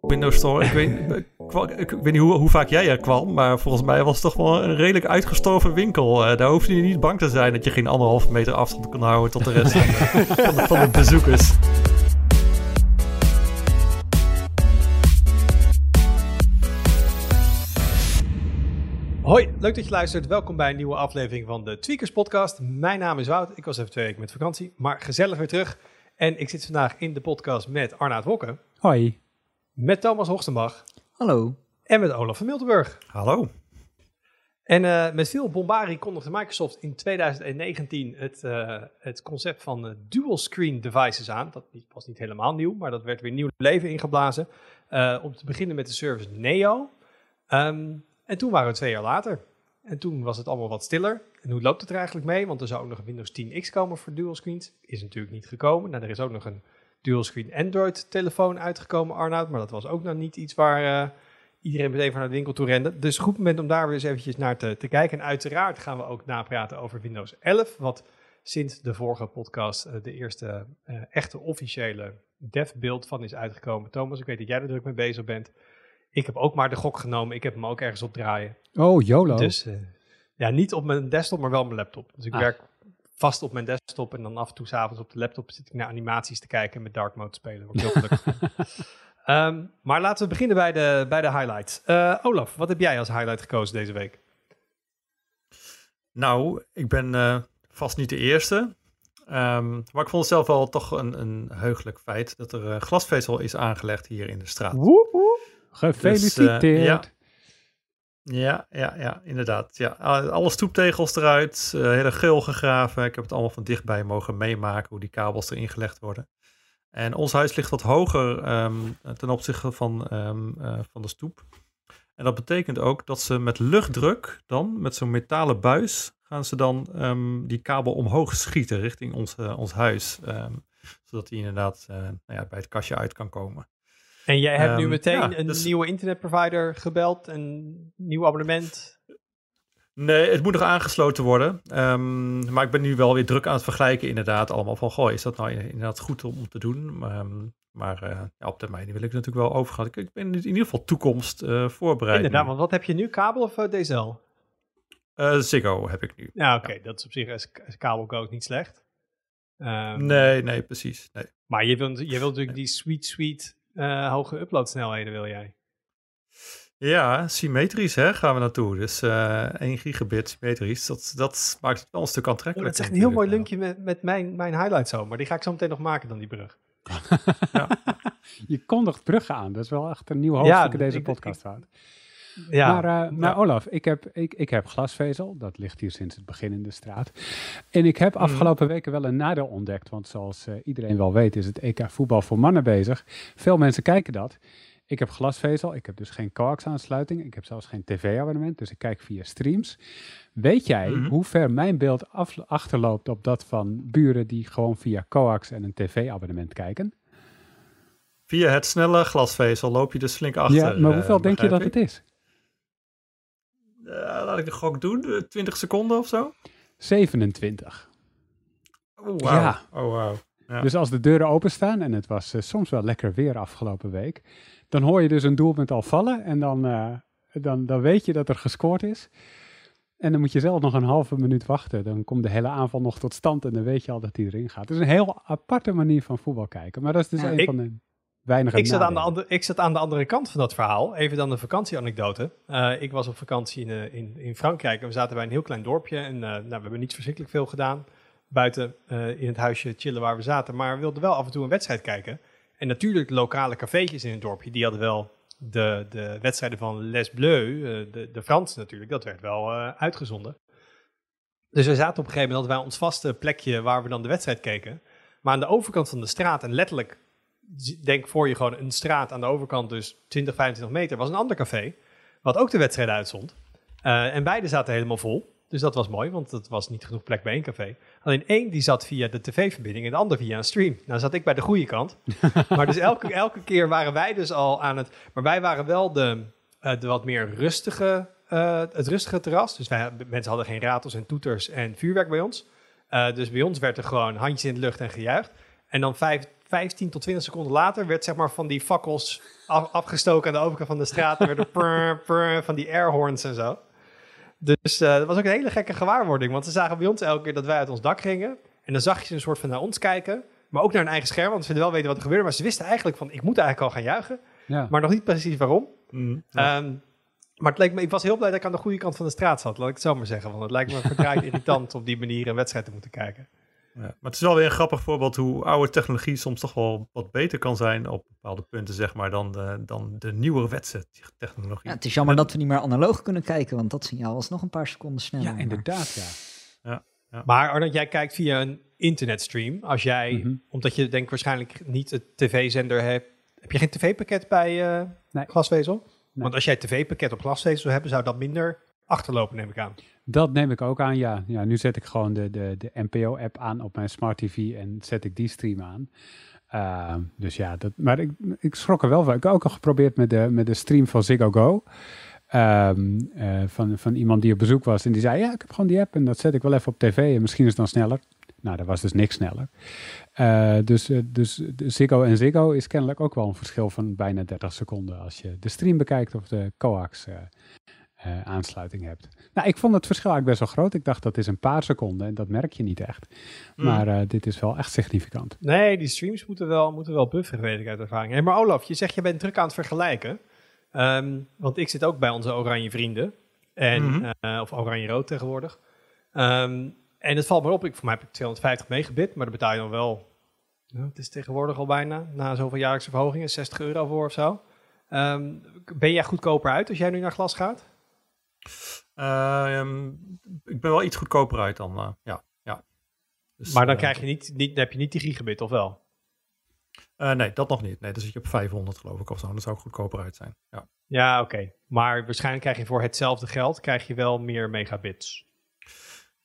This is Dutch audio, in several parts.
Windows Store. Ik weet, ik, ik weet niet hoe, hoe, vaak jij er kwam, maar volgens mij was het toch wel een redelijk uitgestorven winkel. Uh, daar hoef je niet bang te zijn dat je geen anderhalve meter afstand kan houden tot de rest van, de, van, de, van de bezoekers. Hoi, leuk dat je luistert. Welkom bij een nieuwe aflevering van de Tweakers Podcast. Mijn naam is Wout. Ik was even twee weken met vakantie, maar gezellig weer terug. En ik zit vandaag in de podcast met Arnaud Wokke. Hoi. Met Thomas Hoogstenbach. Hallo. En met Olaf van Miltenburg. Hallo. En uh, met veel bombarie kondigde Microsoft in 2019 het, uh, het concept van uh, dual screen devices aan. Dat was niet helemaal nieuw, maar dat werd weer nieuw leven ingeblazen. om te beginnen met de service Neo. Um, en toen waren we twee jaar later. En toen was het allemaal wat stiller. En hoe loopt het er eigenlijk mee? Want er zou ook nog een Windows 10X komen voor dual screens. Is natuurlijk niet gekomen. Nou, er is ook nog een dual screen Android telefoon uitgekomen, Arnoud. Maar dat was ook nog niet iets waar uh, iedereen meteen van naar de winkel toe rende. Dus goed moment om daar weer eens eventjes naar te, kijken. En uiteraard gaan we ook napraten over Windows 11. Wat sinds de vorige podcast uh, de eerste uh, echte officiële dev-beeld van is uitgekomen. Thomas, ik weet dat jij er druk mee bezig bent. Ik heb ook maar de gok genomen. Ik heb hem ook ergens op draaien. Oh, YOLO. Dus uh, ja, niet op mijn desktop, maar wel op mijn laptop. Dus ik ah. werk vast op mijn desktop en dan af en toe s'avonds op de laptop zit ik naar animaties te kijken en met dark mode te spelen. Word ik heel gelukkig um, maar laten we beginnen bij de, bij de highlights. Uh, Olaf, wat heb jij als highlight gekozen deze week? Nou, ik ben uh, vast niet de eerste. Um, maar ik vond het zelf wel toch een, een heugelijk feit dat er uh, glasvezel is aangelegd hier in de straat. Woe, woe. Gefeliciteerd. Dus, uh, ja. ja. Ja, inderdaad. Ja, alle stoeptegels eruit, uh, hele geel gegraven. Ik heb het allemaal van dichtbij mogen meemaken hoe die kabels erin gelegd worden. En ons huis ligt wat hoger um, ten opzichte van, uh, van de stoep. En dat betekent ook dat ze met luchtdruk dan, met zo'n metalen buis, gaan ze dan um, die kabel omhoog schieten richting ons, ons huis. zodat die inderdaad nou ja, bij het kastje uit kan komen. En jij hebt um, nu meteen ja, een dus... nieuwe internetprovider gebeld, een nieuw abonnement? Nee, het moet nog aangesloten worden. Um, maar ik ben nu wel weer druk aan het vergelijken, inderdaad. Allemaal van, goh, is dat nou inderdaad goed om, te doen? Um, maar uh, ja, op termijn wil ik natuurlijk wel overgaan. Ik, ben in ieder geval toekomst uh, voorbereid. Inderdaad, want wat heb je nu? Kabel of uh, DSL? Uh, Ziggo heb ik nu. Ja, oké. Okay. Dat is op zich als, als kabelcode niet slecht. Um, nee, nee, precies. Nee. Maar je wilt, je wilt natuurlijk die sweet, sweet uh, hoge uploadsnelheden wil jij. Ja, symmetrisch hè, gaan we naartoe. Dus uh, 1 gigabit symmetrisch, dat, dat maakt het wel een stuk aantrekkelijker. Oh, dat is echt een heel mooi linkje met, met mijn, mijn highlight zo, maar die ga ik zo meteen nog maken dan die brug. ja. Je kondigt bruggen aan, dat is wel echt een nieuw hoofdstuk ja, in deze ik, podcast. Ik, ja, maar, uh, maar Olaf, ik heb, ik, ik heb glasvezel. Dat ligt hier sinds het begin in de straat. En ik heb mhm. afgelopen weken wel een nadeel ontdekt. Want zoals uh, iedereen wel weet is het EK voetbal voor mannen bezig. Veel mensen kijken dat. Ik heb glasvezel. Ik heb dus geen coax aansluiting. Ik heb zelfs geen tv-abonnement. Dus ik kijk via streams. Weet jij mm -hmm. hoe ver mijn beeld af, achterloopt op dat van buren die gewoon via coax en een tv-abonnement kijken? Via het snelle glasvezel loop je dus flink achter. Ja, maar hoeveel uh, denk je dat ik? het is? Uh, laat ik de gok doen, 20 seconden of zo? 27. Oh, wow. Ja. Oh, wow. Ja. Dus als de deuren openstaan, en het was uh, soms wel lekker weer afgelopen week, dan hoor je dus een doelpunt al vallen en dan, uh, dan, dan weet je dat er gescoord is. En dan moet je zelf nog een halve minuut wachten. Dan komt de hele aanval nog tot stand en dan weet je al dat die erin gaat. Het is een heel aparte manier van voetbal kijken. Maar dat is dus ja, een ik, van de weinige ik zat, aan de andere, ik zat aan de andere kant van dat verhaal. Even dan de vakantieanekdote. Uh, ik was op vakantie in, in, in Frankrijk en we zaten bij een heel klein dorpje. En uh, nou, we hebben niet verschrikkelijk veel gedaan buiten uh, in het huisje chillen waar we zaten. Maar we wilden wel af en toe een wedstrijd kijken. En natuurlijk de lokale cafeetjes in het dorpje, die hadden wel de, de wedstrijden van Les Bleus, de, de Fransen natuurlijk, dat werd wel uitgezonden. Dus we zaten op een gegeven moment, dat wij ons vaste plekje waar we dan de wedstrijd keken. Maar aan de overkant van de straat, en letterlijk, denk voor je gewoon een straat aan de overkant, dus 20, 25 meter, was een ander café, wat ook de wedstrijd uitzond. Uh, en beide zaten helemaal vol. Dus dat was mooi, want het was niet genoeg plek bij één café. Alleen één die zat via de tv-verbinding en de ander via een stream. Nou zat ik bij de goede kant. maar dus elke, elke keer waren wij dus al aan het... Maar wij waren wel de, uh, de wat meer rustige, uh, het rustige terras. Dus wij, mensen hadden geen ratels en toeters en vuurwerk bij ons. Dus bij ons werd er gewoon handjes in de lucht en gejuicht. En dan vijf, 15 tot 20 seconden later werd zeg maar van die fakkels afgestoken aan de overkant van de straat. Er werden prr, prr, van die airhorns en zo. Dus uh, dat was ook een hele gekke gewaarwording. Want ze zagen bij ons elke keer dat wij uit ons dak gingen. En dan zag je ze een soort van naar ons kijken. Maar ook naar hun eigen scherm. Want ze wilden wel weten wat er gebeurde. Maar ze wisten eigenlijk van, ik moet eigenlijk al gaan juichen. Ja. Maar nog niet precies waarom. Mm, ehm, maar het leek me, ik was heel blij dat ik aan de goede kant van de straat zat. Laat ik het zo maar zeggen. Want het lijkt me verdraaid irritant op die manier een wedstrijd te moeten kijken. Ja, maar het is wel weer een grappig voorbeeld hoe oude technologie soms toch wel wat beter kan zijn op bepaalde punten, zeg maar, dan de, dan de nieuwe wedstrijdtechnologie. Ja, het is jammer dat we niet meer analoog kunnen kijken, want dat signaal was nog een paar seconden sneller. Ja, inderdaad, ja. ja, ja. Maar Arnold, jij kijkt via een internetstream. Als jij, mhm. omdat je denk waarschijnlijk niet het tv-zender hebt, heb je geen tv-pakket bij uh, nee. glasvezel? Want als jij tv-pakket op glasvezel zou hebben, zou dat minder achterlopen, neem ik aan. Dat neem ik ook aan, ja. ja nu zet ik gewoon de, de, de NPO-app aan op mijn smart TV en zet ik die stream aan. Uh, dus ja, dat, maar ik, ik schrok er wel van. Ik heb ook al geprobeerd met de, met de stream van Ziggo Go. Um, uh, van, van iemand die op bezoek was en die zei, ja, ik heb gewoon die app en dat zet ik wel even op tv en misschien is het dan sneller. Nou, dat was dus niks sneller. Uh, dus, dus Ziggo en Ziggo is kennelijk ook wel een verschil van bijna 30 seconden als je de stream bekijkt of de coax uh, aansluiting hebt. Nou, ik vond het verschil eigenlijk best wel groot. Ik dacht dat is een paar seconden en dat merk je niet echt. Hmm. Maar uh, dit is wel echt significant. Nee, die streams moeten wel, moeten wel bufferen, weet ik uit ervaring. Hey, maar Olaf, je zegt je bent druk aan het vergelijken. Um, want ik zit ook bij onze oranje vrienden. En, mm uh, of oranje-rood tegenwoordig. Um, en het valt me op, ik, voor mij heb ik 250 megabit, maar dat betaal je dan wel. Nou, het is tegenwoordig al bijna, na zoveel jaarlijkse verhogingen, 60 euro voor of zo. Um, ben jij goedkoper uit als jij nu naar glas gaat? Uh, ik ben wel iets goedkoper uit dan, uh, ja. ja. Dus, maar dan, uh, krijg je niet, niet, heb je niet die gigabit, of wel? Eh, nee, dat nog niet. Nee, dan zit je op 500 geloof ik of zo. Dat zou goedkoper uit zijn. Ja, ja oké. Maar waarschijnlijk krijg je voor hetzelfde geld krijg je wel meer megabits.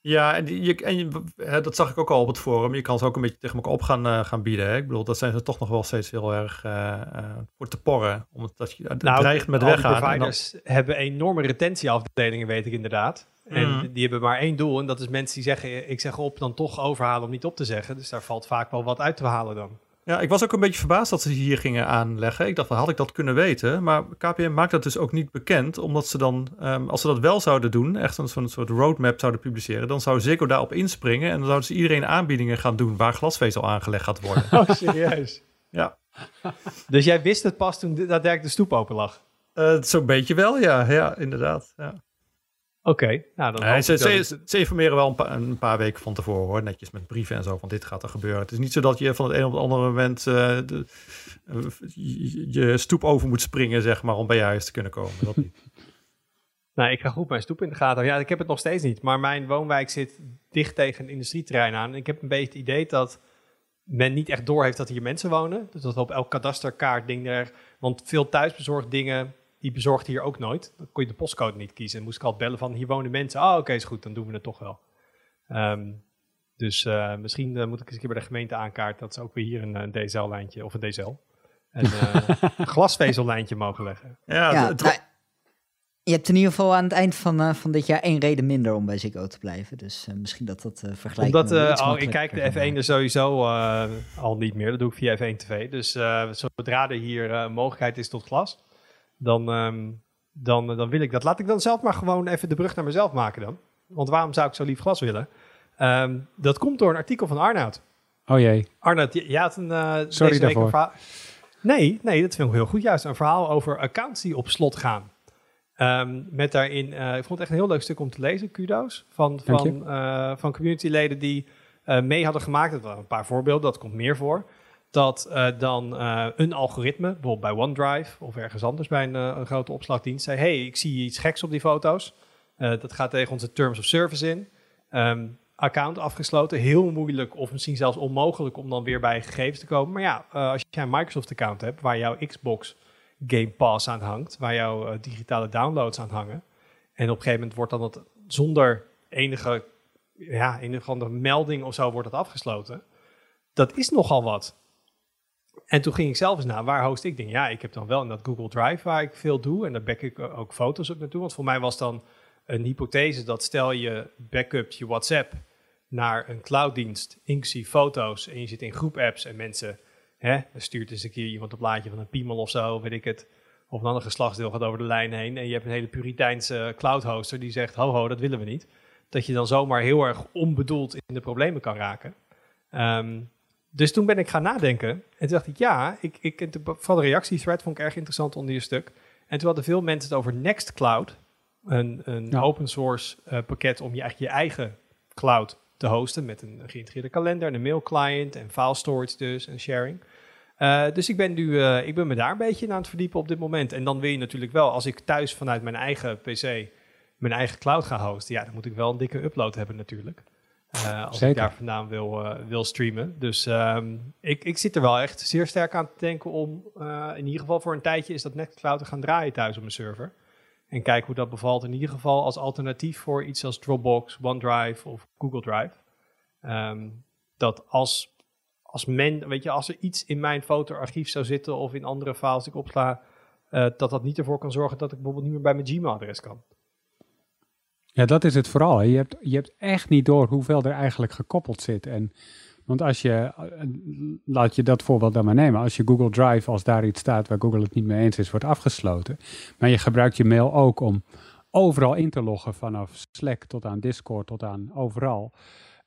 Ja, en, je, en je, hè, dat zag ik ook al op het forum. Je kan ze ook een beetje tegen elkaar op gaan, uh, gaan bieden. Hè? Ik bedoel, dat zijn ze toch nog wel steeds heel erg uh, uh, voor te porren. Omdat je het nou, dreigt met weggaan. De providers dan... hebben enorme retentieafdelingen, weet ik inderdaad. En mm. die hebben maar één doel. En dat is mensen die zeggen, ik zeg op, dan toch overhalen om niet op te zeggen. Dus daar valt vaak wel wat uit te halen dan. Ja, ik was ook een beetje verbaasd dat ze hier gingen aanleggen. Ik dacht, had ik dat kunnen weten? Maar KPN maakt dat dus ook niet bekend, omdat ze dan, um, als ze dat wel zouden doen, echt een, zo'n soort roadmap zouden publiceren, dan zou Ziggo daarop inspringen en dan zouden ze iedereen aanbiedingen gaan doen waar glasvezel aangelegd gaat worden. Oh, serieus? ja. Dus jij wist het pas toen daadwerkelijk de stoep open lag? Uh, Zo'n beetje wel, ja. Ja, inderdaad. Ja. Oké, nou dan. Nee, ze, ze, ze, informeren wel een paar, een paar, weken van tevoren hoor, netjes met brieven en zo van dit gaat er gebeuren. Het is niet zo dat je van het een op het andere moment uh, de, uh, je stoep over moet springen, zeg maar, om bij je huis te kunnen komen. Dat niet. nou, ik ga goed mijn stoep in de gaten. Ja, ik heb het nog steeds niet, maar mijn woonwijk zit dicht tegen een industrieterrein aan. En ik heb een beetje het idee dat men niet echt door heeft dat hier mensen wonen. Dus dat op elk kadasterkaart ding er. Want veel thuisbezorgd dingen die bezorgde hier ook nooit. Dan kon je de postcode niet kiezen. En moest ik altijd bellen van, hier wonen mensen. Ah, oké, is goed, dan doen we het toch wel. Um, dus uh, misschien uh, moet ik eens een keer bij de gemeente aankaarten dat ze ook weer hier een, een DSL-lijntje of een DSL, een uh, glasvezellijntje mogen leggen. Ja, ja nou, je hebt in ieder geval aan het eind van, van dit jaar één reden minder om bij Ziggo te blijven. Dus misschien dat dat vergelijkt. Omdat, oh, ik kijk de F1 er sowieso al niet meer. Dat doe ik via F1 TV. Dus zodra er hier mogelijkheid is tot glas, dan, um, dan, dan wil ik dat. Laat ik dan zelf maar gewoon even de brug naar mezelf maken dan. Want waarom zou ik zo lief glas willen? Um, dat komt door een artikel van Arnoud. Oh jee. Arnoud, je, je had een... Uh, Sorry daarvoor. Nee, nee, dat vind ik heel goed. Juist een verhaal over accounts die op slot gaan. Um, met daarin, uh, ik vond het echt een heel leuk stuk om te lezen, kudo's. Van, van, uh, van communityleden die uh, mee hadden gemaakt. Dat waren een paar voorbeelden, dat komt meer voor dat uh, dan uh, een algoritme, bijvoorbeeld bij OneDrive of ergens anders bij een, uh, een grote opslagdienst, zei: Hey, ik zie iets geks op die foto's. dat gaat tegen onze terms of service in. Um, account afgesloten, heel moeilijk of misschien zelfs onmogelijk om dan weer bij gegevens te komen. Maar ja, als je een Microsoft-account hebt waar jouw Xbox Game Pass aan hangt, waar jouw digitale downloads aan hangen, en op een gegeven moment wordt dan dat zonder enige, ja, enige melding of zo wordt dat afgesloten. Dat is nogal wat. En toen ging ik zelf eens naar, waar host ik dingen? Ja, ik heb dan wel in dat Google Drive waar ik veel doe. En daar back ik ook foto's op naartoe. Want voor mij was dan een hypothese dat stel je backupt je WhatsApp naar een clouddienst, inclusief foto's. En je zit in groep apps en mensen hè, stuurt eens een keer iemand een plaatje van een piemel of zo, weet ik het. Of een ander geslachtsdeel gaat over de lijn heen. En je hebt een hele Puriteinse cloud hoster die zegt: ho, ho, dat willen we niet. Dat je dan zomaar heel erg onbedoeld in de problemen kan raken. Ehm, dus toen ben ik gaan nadenken. En toen dacht ik: ja, ik, ik, van de reactiethread vond ik erg interessant onder je stuk. En toen hadden veel mensen het over Nextcloud. Een, een open source uh, pakket om je, eigenlijk je eigen cloud te hosten. Met een geïntegreerde kalender, een mail client en file storage dus en sharing. Uh, dus ik ben, nu, uh, ik ben me daar een beetje aan het verdiepen op dit moment. En dan wil je natuurlijk wel, als ik thuis vanuit mijn eigen PC mijn eigen cloud ga hosten, ja, dan moet ik wel een dikke upload hebben natuurlijk. Uh, als ik daar vandaan wil, wil streamen. Dus um, ik, ik zit er wel echt zeer sterk aan te denken om, in ieder geval voor een tijdje, is dat Nextcloud te gaan draaien thuis op mijn server. En kijken hoe dat bevalt. In ieder geval als alternatief voor iets als Dropbox, OneDrive of Google Drive. Um, dat als als men, weet je, als er iets in mijn fotoarchief zou zitten of in andere files die ik opsla, dat dat niet ervoor kan zorgen dat ik bijvoorbeeld niet meer bij mijn Gmail-adres kan. Ja, dat is het vooral. Je hebt, je hebt echt niet door hoeveel er eigenlijk gekoppeld zit. En, want als je, eh, laat je dat voorbeeld dan maar nemen. Als je Google Drive, als daar iets staat waar Google het niet mee eens is, wordt afgesloten. Maar je gebruikt je mail ook om overal in te loggen, vanaf Slack tot aan Discord tot aan overal.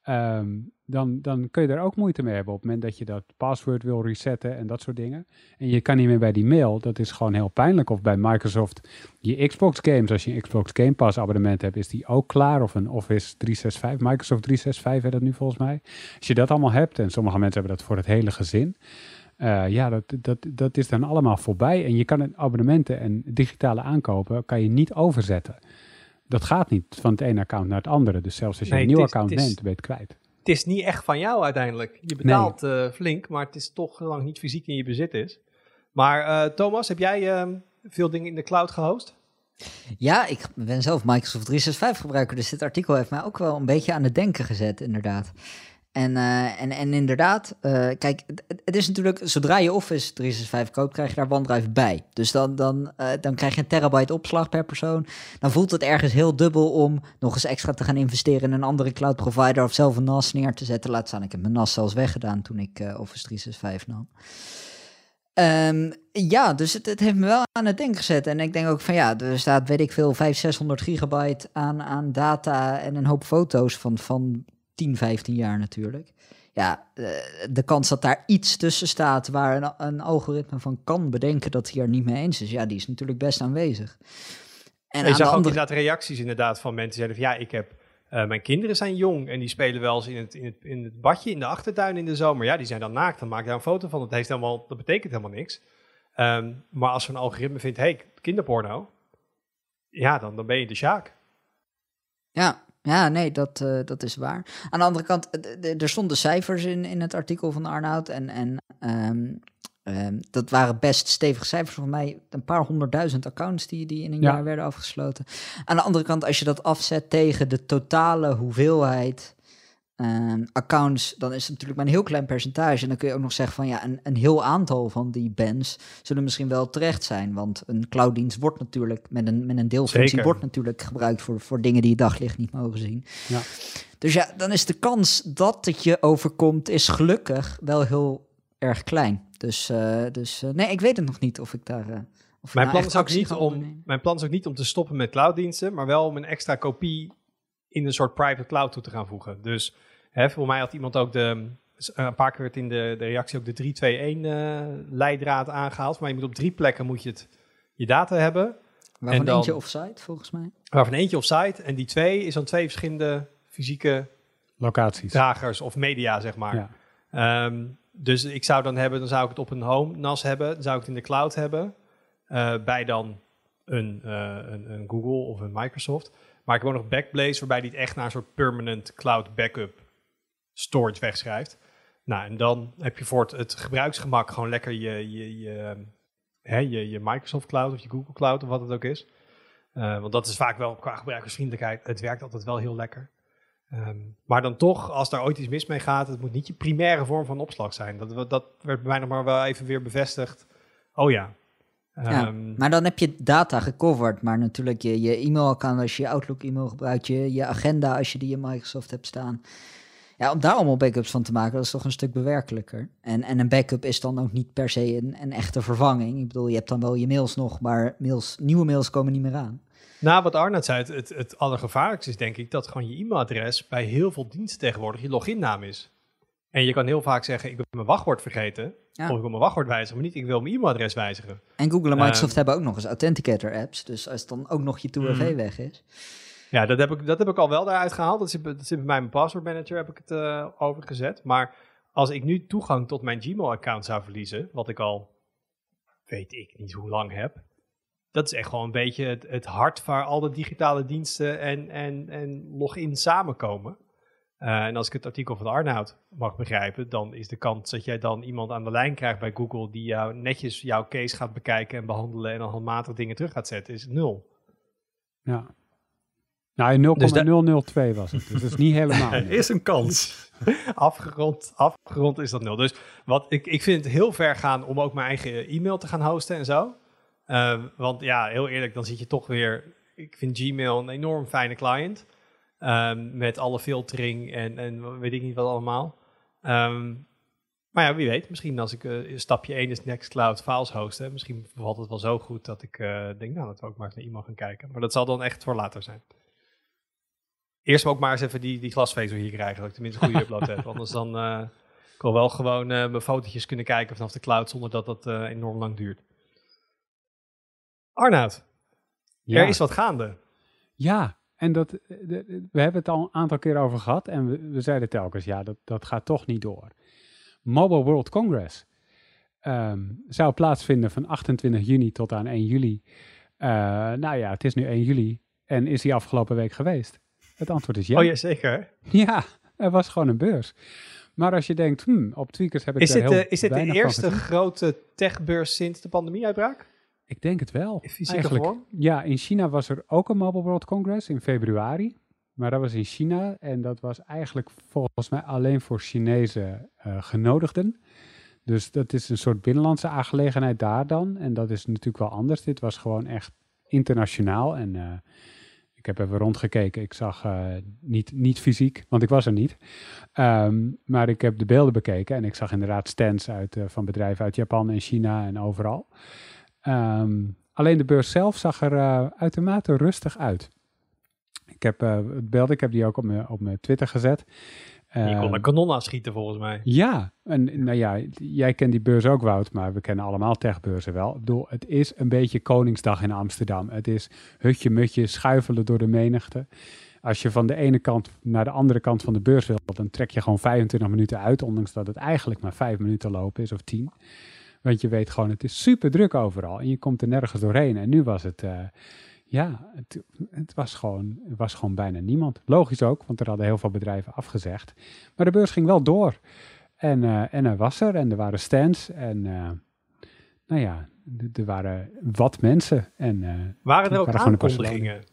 Um, dan, dan kun je daar ook moeite mee hebben op het moment dat je dat password wil resetten en dat soort dingen. En je kan niet meer bij die mail, dat is gewoon heel pijnlijk. Of bij Microsoft, je Xbox games, als je een Xbox Game Pass abonnement hebt, is die ook klaar. Of een Office 365, Microsoft 365 heeft dat nu volgens mij. Als je dat allemaal hebt, en sommige mensen hebben dat voor het hele gezin. Uh, ja, dat, dat, dat is dan allemaal voorbij. En je kan abonnementen en digitale aankopen kan je niet overzetten. Dat gaat niet van het ene account naar het andere. Dus zelfs als je een nieuw account neemt, ben je het kwijt het is niet echt van jou uiteindelijk. Je betaalt eh, flink, maar het is toch lang niet fysiek in je bezit is. Maar uh, Thomas, heb jij ehm, veel dingen in de cloud gehost? Ja, ik ben zelf Microsoft 365 gebruiker, dus dit artikel heeft mij ook wel een beetje aan het denken gezet, inderdaad. En, uh, en, en inderdaad, uh, kijk, het, is natuurlijk, zodra je Office 365 koopt, krijg je daar OneDrive bij. Dus dan, dan, uh, dan krijg je een terabyte opslag per persoon. Dan voelt het ergens heel dubbel om nog eens extra te gaan investeren in een andere cloud provider of zelf een NAS neer te zetten. Laat staan, ik heb mijn NAS zelfs weggedaan toen ik Office 365 nam. Um, ja, dus het, het, heeft me wel aan het denken gezet. En ik denk ook van ja, er staat, weet ik veel, 500, 600 gigabyte aan, aan data en een hoop foto's van, van 10, 15 jaar natuurlijk. Ja, eh, de kans dat daar iets tussen staat waar een, een algoritme van kan bedenken dat hij er niet mee eens is, ja, die is natuurlijk best aanwezig. En je zag ook andere... inderdaad reacties inderdaad van mensen die zeiden van ja, ik heb uh, mijn kinderen zijn jong en die spelen wel eens in het, in, het, in het badje in de achtertuin in de zomer. Ja, die zijn dan naakt, dan maak ik daar een foto van. Dat, heeft helemaal, dat betekent helemaal niks. Um, maar als zo'n algoritme vindt, hey, kinderporno, ja, dan, dan ben je de Sjaak. Ja, ja, nee, dat, uh, dat is waar. Aan de andere kant, er stonden cijfers in, in het artikel van Arnoud. En, en um, um, dat waren best stevige cijfers. Voor mij een paar honderdduizend accounts die, die in een ja. jaar werden afgesloten. Aan de andere kant, als je dat afzet tegen de totale hoeveelheid uh, accounts, dan is het natuurlijk maar een heel klein percentage. En dan kun je ook nog zeggen van ja, een, een heel aantal van die bands zullen misschien wel terecht zijn. Want een clouddienst wordt natuurlijk met een, met een deelfunctie wordt natuurlijk gebruikt voor, voor dingen die je daglicht niet mogen zien. Ja. Dus ja, dan is de kans dat het je overkomt, is gelukkig wel heel erg klein. Dus, uh, dus uh, nee, ik weet het nog niet of ik daar. Uh, of mijn, nou plan is ook niet om, mijn plan is ook niet om te stoppen met clouddiensten, maar wel om een extra kopie in een soort private cloud toe te gaan voegen. Dus Hè, voor mij had iemand ook de, een paar keer werd in de, de reactie ook de 3-2-1 uh, leidraad aangehaald. Maar je moet op drie plekken moet je het, je data hebben. Waarvan en dan, eentje offsite, volgens mij. Waarvan eentje offsite. En die twee is dan twee verschillende fysieke locaties. Dragers of media, zeg maar. Ja. Um, dus ik zou dan hebben, dan zou ik het op een home NAS hebben. Dan zou ik het in de cloud hebben. Uh, bij dan een, uh, een, een, Google of een Microsoft. Maar ik heb ook nog Backblaze, waarbij die het echt naar een soort permanent cloud backup storage wegschrijft. Nou, en dan heb je voor het, gebruiksgemak gewoon lekker je, je, je, hè, je, je Microsoft Cloud of je Google Cloud of wat het ook is. Uh, want dat is vaak wel qua gebruikersvriendelijkheid. Het werkt altijd wel heel lekker. Um, maar dan toch, als daar ooit iets mis mee gaat, het moet niet je primaire vorm van opslag zijn. Dat, dat werd bij mij nog maar wel even weer bevestigd. Oh ja. Ja um, maar dan heb je data gecoverd. Maar natuurlijk je, je e-mailaccount als je je Outlook e-mail gebruikt, je, je agenda als je die in Microsoft hebt staan. Ja, om daar allemaal backups van te maken, dat is toch een stuk bewerkelijker. En, en een backup is dan ook niet per se een, een echte vervanging. Ik bedoel, je hebt dan wel je mails nog, maar mails, nieuwe mails komen niet meer aan. Nou, wat Arnoud zei, het, het, het allergevaarlijkste is denk ik dat gewoon je e-mailadres bij heel veel diensten tegenwoordig je loginnaam is. En je kan heel vaak zeggen, ik ben mijn wachtwoord vergeten. Of ik wil mijn wachtwoord wijzigen, maar niet, ik wil mijn e-mailadres wijzigen. En Google en Microsoft ehm, hebben ook nog eens Authenticator apps. Dus als dan ook nog je 2FA mm. weg is. Ja, dat heb, ik, dat heb ik al wel daaruit gehaald. Dat zit, dat zit bij mijn password manager, heb ik het uh, overgezet. Maar als ik nu toegang tot mijn Gmail-account zou verliezen, wat ik al weet ik niet hoe lang heb. Dat is echt gewoon een beetje het, het hart waar al de digitale diensten en, en, en login samenkomen. Uh, en als ik het artikel van Arnoud mag begrijpen, dan is de kans dat jij dan iemand aan de lijn krijgt bij Google die jou netjes jouw case gaat bekijken en behandelen en dan handmatig dingen terug gaat zetten, is nul. Ja. Nou, 0,002 dus was het. Dus dat is niet helemaal. Er is een kans. afgerond, afgerond is dat nul. Dus wat, ik, ik vind het heel ver gaan om ook mijn eigen e-mail te gaan hosten en zo. Uh, want ja, heel eerlijk, dan zit je toch weer... Ik vind Gmail een enorm fijne client. Um, met alle filtering en, en weet ik niet wat allemaal. Um, maar ja, wie weet, misschien als ik uh, stapje 1 is Nextcloud files hosten. Misschien valt het wel zo goed dat ik uh, denk, nou, dat we ook maar eens naar iemand gaan kijken. Maar dat zal dan echt voor later zijn. Eerst ook maar eens even die, die glasvezel hier krijgen, dat ik tenminste een goede upload heb. Anders dan uh, ik wil wel gewoon mijn fotootjes kunnen kijken vanaf de cloud zonder dat dat enorm lang duurt. Arnoud, er is wat gaande. Ja, en dat, we hebben het al een aantal keer over gehad en we, we zeiden telkens, ja, dat, dat gaat toch niet door. Mobile World Congress um, zou plaatsvinden van 28 juni tot aan 1 juli. Uh, nou ja, het is nu 1 juli en is die afgelopen week geweest? Het antwoord is ja. Oh ja, zeker. Ja, er was gewoon een beurs. Maar als je denkt, hmm, op Tweakers heb ik is daar dit, heel Is dit de eerste grote techbeurs sinds de pandemieuitbraak? Ik denk het wel. Eigenlijk, vorm? Ja, in China was er ook een Mobile World Congress in februari. Maar dat was in China en dat was eigenlijk volgens mij alleen voor Chinese uh, genodigden. Dus dat is een soort binnenlandse aangelegenheid daar dan. En dat is natuurlijk wel anders. Dit was gewoon echt internationaal. En uh, ik heb even rondgekeken. Ik zag uh, niet, niet fysiek, want ik was er niet. Um, maar ik heb de beelden bekeken en ik zag inderdaad stands uit, van bedrijven uit Japan en China en overal. Um, alleen de beurs zelf zag er uh, uitermate rustig uit. Ik heb uh, het beeld, ik heb die ook op mijn, op mijn Twitter gezet. Uh, je kon een ehm, kanon schieten volgens mij. Ja, en nou ja, jij kent die beurs ook Wout, maar we kennen allemaal techbeurzen wel. Ik bedoel, het is een beetje Koningsdag in Amsterdam. Het is hutje mutje, schuifelen door de menigte. Als je van de ene kant naar de andere kant van de beurs wil, dan trek je gewoon 25 minuten uit, ondanks dat het eigenlijk maar 5 minuten lopen is of 10. Want je weet gewoon, het is super druk overal en je komt er nergens doorheen. En nu was het, uh, ja, het, het, was gewoon, het was gewoon bijna niemand. Logisch ook, want er hadden heel veel bedrijven afgezegd. Maar de beurs ging wel door. En, uh, en er was er en er waren stands en uh, nou ja, er waren wat mensen. En, waren er ook waren aankondigingen?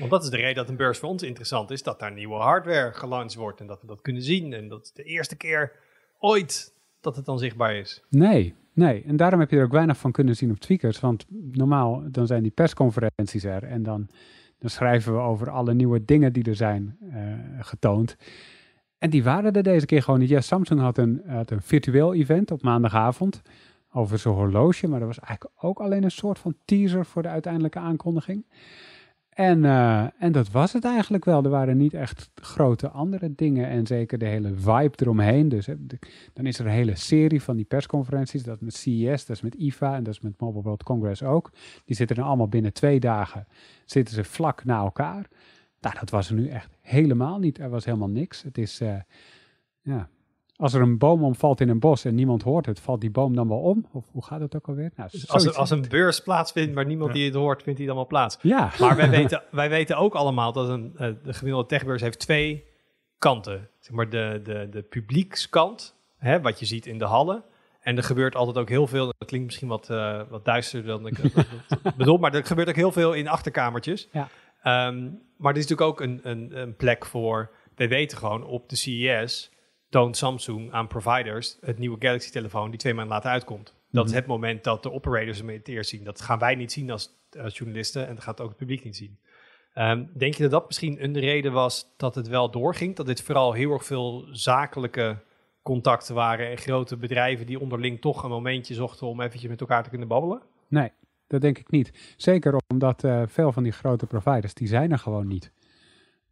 Want dat is de reden dat een beurs voor ons interessant is, dat daar nieuwe hardware gelanceerd wordt en dat we dat kunnen zien. En dat is de eerste keer ooit dat het dan zichtbaar is. Nee, Nee, en daarom heb je er ook weinig van kunnen zien op Tweakers. Want normaal dan zijn die persconferenties er en dan, dan schrijven we over alle nieuwe dingen die er zijn uh, getoond. En die waren er deze keer gewoon niet. Ja, Samsung had een, had een virtueel event op maandagavond over zijn horloge, maar dat was eigenlijk ook alleen een soort van teaser voor de uiteindelijke aankondiging. En, uh, en dat was het eigenlijk wel. Er waren niet echt grote andere dingen. En zeker de hele vibe eromheen. Dus dan is er een hele serie van die persconferenties. Dat met CES, dat is met IFA en dat is met Mobile World Congress ook. Die zitten er allemaal binnen twee dagen. Zitten ze vlak na elkaar. Nou, dat was er nu echt helemaal niet. Er was helemaal niks. Het is, uh, ja, als er een boom omvalt in een bos en niemand hoort het, valt die boom dan wel om? Of hoe gaat het ook alweer? Nou, dus als, als een beurs plaatsvindt waar niemand die het hoort, vindt hij dan wel plaats. Ja. Maar wij weten, wij weten ook allemaal dat een, uh, de gemiddelde techbeurs heeft twee kanten. Zeg maar de, de, de publiekskant, hè, wat je ziet in de hallen. En er gebeurt altijd ook heel veel, dat klinkt misschien wat, uh, wat duisterder dan ik bedoel, maar er gebeurt ook heel veel in achterkamertjes. Ja. Um, maar dit is natuurlijk ook een, een, een plek voor, wij weten gewoon op de CES toont Samsung aan providers het nieuwe Galaxy-telefoon die twee maanden later uitkomt. Dat is mhm. het moment dat de operators hem het eerst zien. Dat gaan wij niet zien als, als journalisten en dat gaat ook het publiek niet zien. Ehm, denk je dat dat misschien een reden was dat het wel doorging? Dat dit vooral heel erg veel zakelijke contacten waren en grote bedrijven die onderling toch een momentje zochten om eventjes met elkaar te kunnen babbelen? Nee, dat denk ik niet. Zeker omdat uh, veel van die grote providers, die zijn er gewoon niet.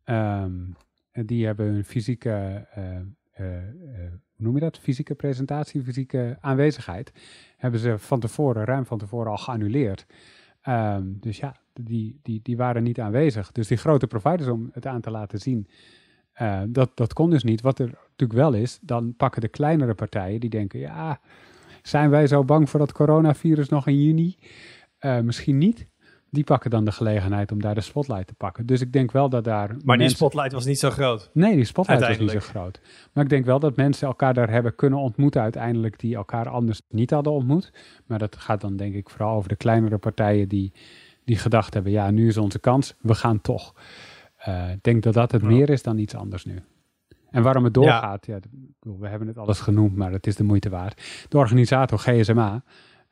Um, die hebben hun fysieke, uh, hoe noem je dat? Fysieke presentatie, fysieke aanwezigheid, hebben ze van tevoren, ruim van tevoren al geannuleerd. Um, dus ja, die, die, die waren niet aanwezig. Dus die grote providers om het aan te laten zien, uh, dat, dat kon dus niet. Wat er natuurlijk wel is, dan pakken de kleinere partijen die denken, ja, zijn wij zo bang voor dat coronavirus nog in juni? Misschien niet. Die pakken dan de gelegenheid om daar de spotlight te pakken. Dus ik denk wel dat daar. Maar die spotlight was niet zo groot. Nee, die spotlight was niet zo groot. Maar ik denk wel dat mensen elkaar daar hebben kunnen ontmoeten uiteindelijk die elkaar anders niet hadden ontmoet. Maar dat gaat dan denk ik vooral over de kleinere partijen die, die gedacht hebben: ja, nu is onze kans, we gaan toch. Uh, ik denk dat dat het meer is dan iets anders nu. En waarom het doorgaat, ja. ja, we hebben het alles genoemd, maar het is de moeite waard. De organisator GSMA,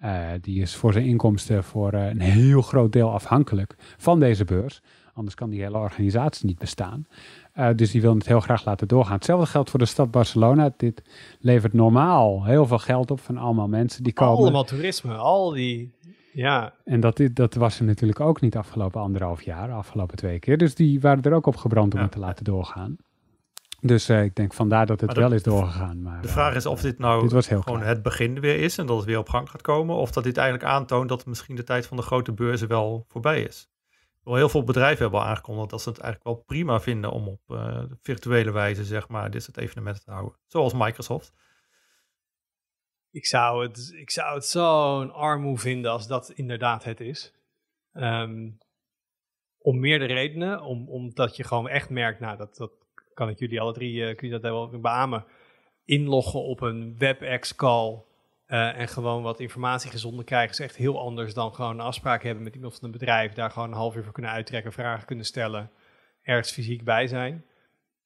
uh, die is voor zijn inkomsten voor uh, een heel groot deel afhankelijk van deze beurs. Anders kan die hele organisatie niet bestaan. Uh, dus die wil het heel graag laten doorgaan. Hetzelfde geldt voor de stad Barcelona. Dit levert normaal heel veel geld op van allemaal mensen die komen. Allemaal toerisme, al die ja. En dat, dat was er natuurlijk ook niet afgelopen anderhalf jaar, afgelopen twee keer. Dus die waren er ook op gebrand om ja. het te laten doorgaan. Dus uh, ik denk vandaar dat het wel is doorgegaan. Maar, de vraag is of dit nou dit was heel gewoon klaar. het begin weer is en dat het weer op gang gaat komen. Of dat dit eigenlijk aantoont dat misschien de tijd van de grote beurzen wel voorbij is. Wel heel veel bedrijven hebben al aangekondigd dat ze het eigenlijk wel prima vinden om op uh, virtuele wijze, zeg maar, dit soort evenementen te houden. Zoals Microsoft. Ik zou het, ik zou het zo'n armoe vinden als dat inderdaad het is. Um, om meerdere redenen. Om, omdat je gewoon echt merkt, nou, dat, dat kan ik jullie alle drie, uh, kun je dat wel beamen. Inloggen op een WebEx-call uh, en gewoon wat informatie gezonden krijgen is echt heel anders dan gewoon een afspraak hebben met iemand van een bedrijf. Daar gewoon een half uur voor kunnen uittrekken, vragen kunnen stellen, ergens fysiek bij zijn.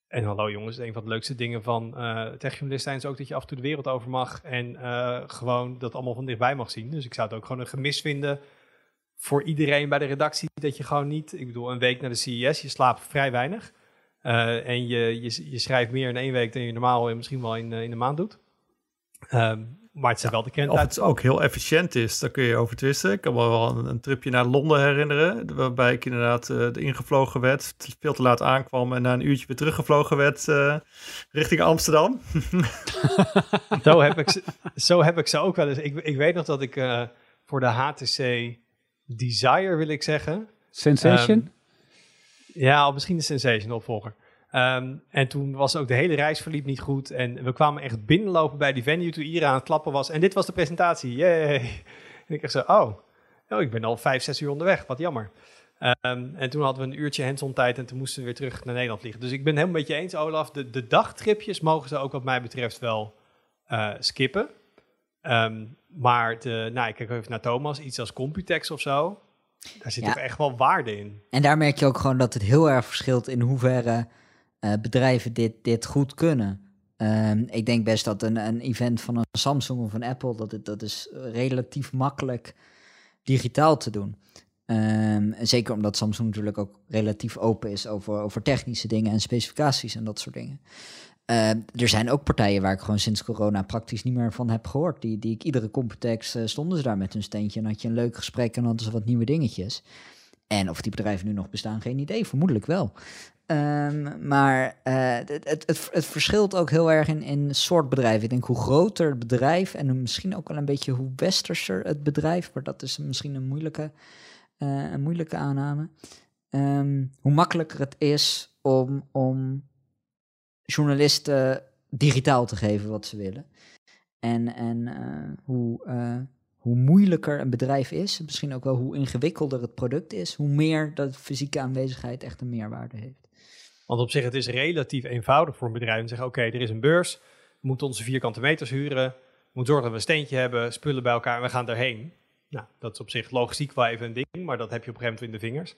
En hallo jongens, een van de leukste dingen van uh, techjournalisten is ook dat je af en toe de wereld over mag en gewoon dat allemaal van dichtbij mag zien. Dus ik zou het ook gewoon een gemis vinden voor iedereen bij de redactie dat je gewoon niet, ik bedoel een week naar de CES, je slaapt vrij weinig uh, en je, je, je, schrijft meer in één week dan je normaal en misschien wel in, in een maand doet. Um, maar het zijn wel de kentijden. Of het ook heel efficiënt is, daar kun je over twisten. Ik kan me wel een, een tripje naar Londen herinneren, waarbij ik inderdaad uh, ingevlogen werd, veel te laat aankwam en na een uurtje weer teruggevlogen werd uh, richting Amsterdam. zo, heb ik, zo heb ik ze ook wel eens. Ik, ik weet nog dat ik uh, voor de HTC Desire, wil ik zeggen. Sensation? Um, ja, of misschien de Sensation opvolger. Um, en toen was ook de hele reis verliep niet goed. En we kwamen echt binnenlopen bij die venue toen Ira aan het klappen was. En dit was de presentatie. Yay! En ik dacht zo, oh, oh ik ben al vijf, zes uur onderweg. Wat jammer. Um, en toen hadden we een uurtje hands tijd en toen moesten we weer terug naar Nederland vliegen. Dus ik ben helemaal met je eens, Olaf. De, de dagtripjes mogen ze ook wat mij betreft wel uh, skippen. Um, maar de, nou, ik kijk even naar Thomas, iets als Computex of zo. Daar zit ja. toch echt wel waarde in. En daar merk je ook gewoon dat het heel erg verschilt in hoeverre uh, bedrijven dit, dit goed kunnen. Um, ik denk best dat een, een event van een Samsung of een Apple, dat, het, dat is relatief makkelijk digitaal te doen. Um, zeker omdat Samsung natuurlijk ook relatief open is over, over technische dingen en specificaties en dat soort dingen. Uh, er zijn ook partijen waar ik gewoon sinds corona praktisch niet meer van heb gehoord. Die, die ik iedere Computex uh, stonden ze daar met hun steentje en had je een leuk gesprek en hadden ze wat nieuwe dingetjes. En of die bedrijven nu nog bestaan, geen idee. Vermoedelijk wel. Um, maar uh, het, het, het, het, verschilt ook heel erg in, in soort bedrijf. Ik denk hoe groter het bedrijf en misschien ook wel een beetje hoe westerser het bedrijf, maar dat is misschien een moeilijke, een moeilijke aanname. Um, hoe makkelijker het is om, om journalisten digitaal te geven wat ze willen. En, en uh, hoe hoe moeilijker een bedrijf is, misschien ook wel hoe ingewikkelder het product is, hoe meer dat fysieke aanwezigheid echt een meerwaarde heeft. Want op zich, het is relatief eenvoudig voor een bedrijf om te zeggen, oké, er is een beurs, we moeten onze vierkante meters huren, we moeten zorgen dat we een steentje hebben, spullen bij elkaar en we gaan daarheen. Nou, dat is op zich logistiek wel even een ding, maar dat heb je op een gegeven moment in de vingers.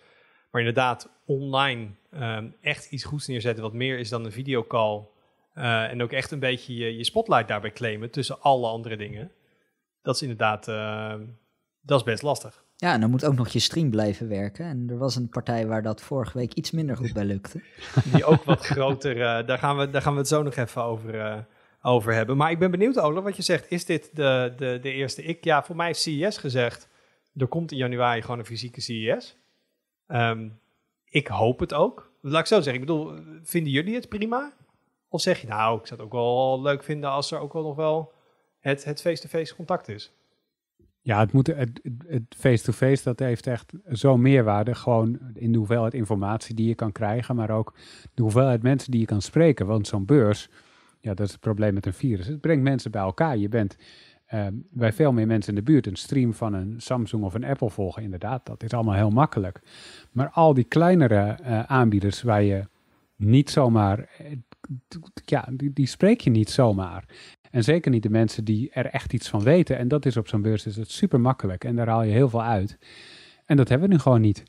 Maar inderdaad, online um, echt iets goeds neerzetten, wat meer is dan een videocall. Uh, en ook echt een beetje je, je spotlight daarbij claimen tussen alle andere dingen dat is inderdaad, uh, dat is best lastig. Ja, en dan moet ook nog je stream blijven werken. En er was een partij waar dat vorige week iets minder goed bij lukte. Die ook wat groter, uh, daar, gaan we, daar gaan we het zo nog even over, uh, over hebben. Maar ik ben benieuwd, Ola, wat je zegt. Is dit de, de, de eerste? Ik, ja, voor mij is CES gezegd. Er komt in januari gewoon een fysieke CES. Um, ik hoop het ook. Laat ik zo zeggen. Ik bedoel, vinden jullie het prima? Of zeg je, nou, ik zou het ook wel leuk vinden als er ook wel nog wel het, het face-to-face contact is? Ja, het moet het face-to-face, dat heeft echt zo'n meerwaarde. Gewoon in de hoeveelheid informatie die je kan krijgen, maar ook de hoeveelheid mensen die je kan spreken. Want zo'n beurs, ja, dat is het probleem met een virus. Het brengt mensen bij elkaar. Je bent uh, bij veel meer mensen in de buurt een stream van een Samsung of een Apple volgen. Inderdaad, dat is allemaal heel makkelijk. Maar al die kleinere uh, aanbieders waar je niet zomaar, eh, ja, die, die spreek je niet zomaar. En zeker niet de mensen die er echt iets van weten. En dat is op zo'n beurs is het super makkelijk. En daar haal je heel veel uit. En dat hebben we nu gewoon niet.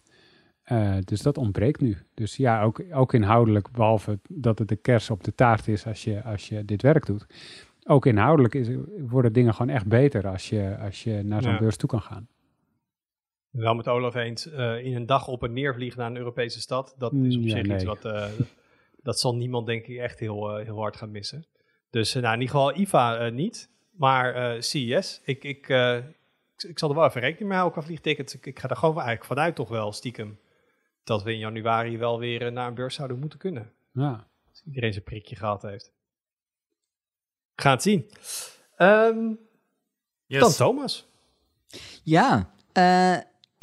Uh, dus dat ontbreekt nu. Dus ja, ook, ook inhoudelijk, behalve dat het de kers op de taart is als je, als je dit werk doet. Ook inhoudelijk is, worden dingen gewoon echt beter als je, als je naar zo'n beurs toe kan gaan. Wel met Olaf eens, uh, in een dag op en neer vliegen naar een Europese stad, dat is op zich iets wat, uh, dat zal niemand denk ik echt heel, heel hard gaan missen. Dus nou, in ieder geval uh, niet, maar CES. Ik, ik, uh, ik, zal er wel even rekening mee houden qua vliegtickets. Ik, ik ga er gewoon eigenlijk vanuit toch wel stiekem dat we in januari wel weer naar een beurs zouden moeten kunnen. Ja. Als iedereen zijn prikje gehad heeft. Ga het zien. Um, yes. Dan Thomas. Ja,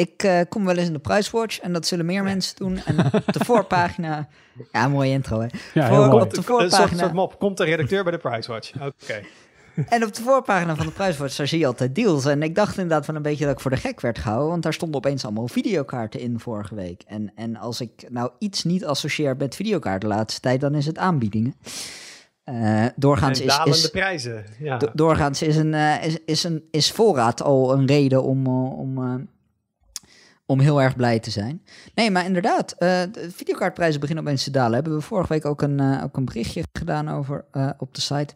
ik uh, kom wel eens in de Pricewatch en dat zullen meer mensen doen. En op de voorpagina... Ja, mooie intro hè. Ja, Voor, mooi. Op de voorpagina... Een soort, mop, komt de redacteur bij de Pricewatch. Oké. En op de voorpagina van de Pricewatch, daar zie je altijd deals. En ik dacht inderdaad van een beetje dat ik voor de gek werd gehouden. Want daar stonden opeens allemaal videokaarten in vorige week. En, en als ik nou iets niet associeer met videokaarten de laatste tijd, dan is het aanbiedingen. Uh, doorgaans en is, prijzen. Ja. Do doorgaans is, een, uh, is, is, een, is voorraad al een reden om, uh, om om heel erg blij te zijn. Nee, maar inderdaad, de videokaartprijzen beginnen opeens te dalen. Hebben we vorige week ook een, ook een berichtje gedaan over op de site.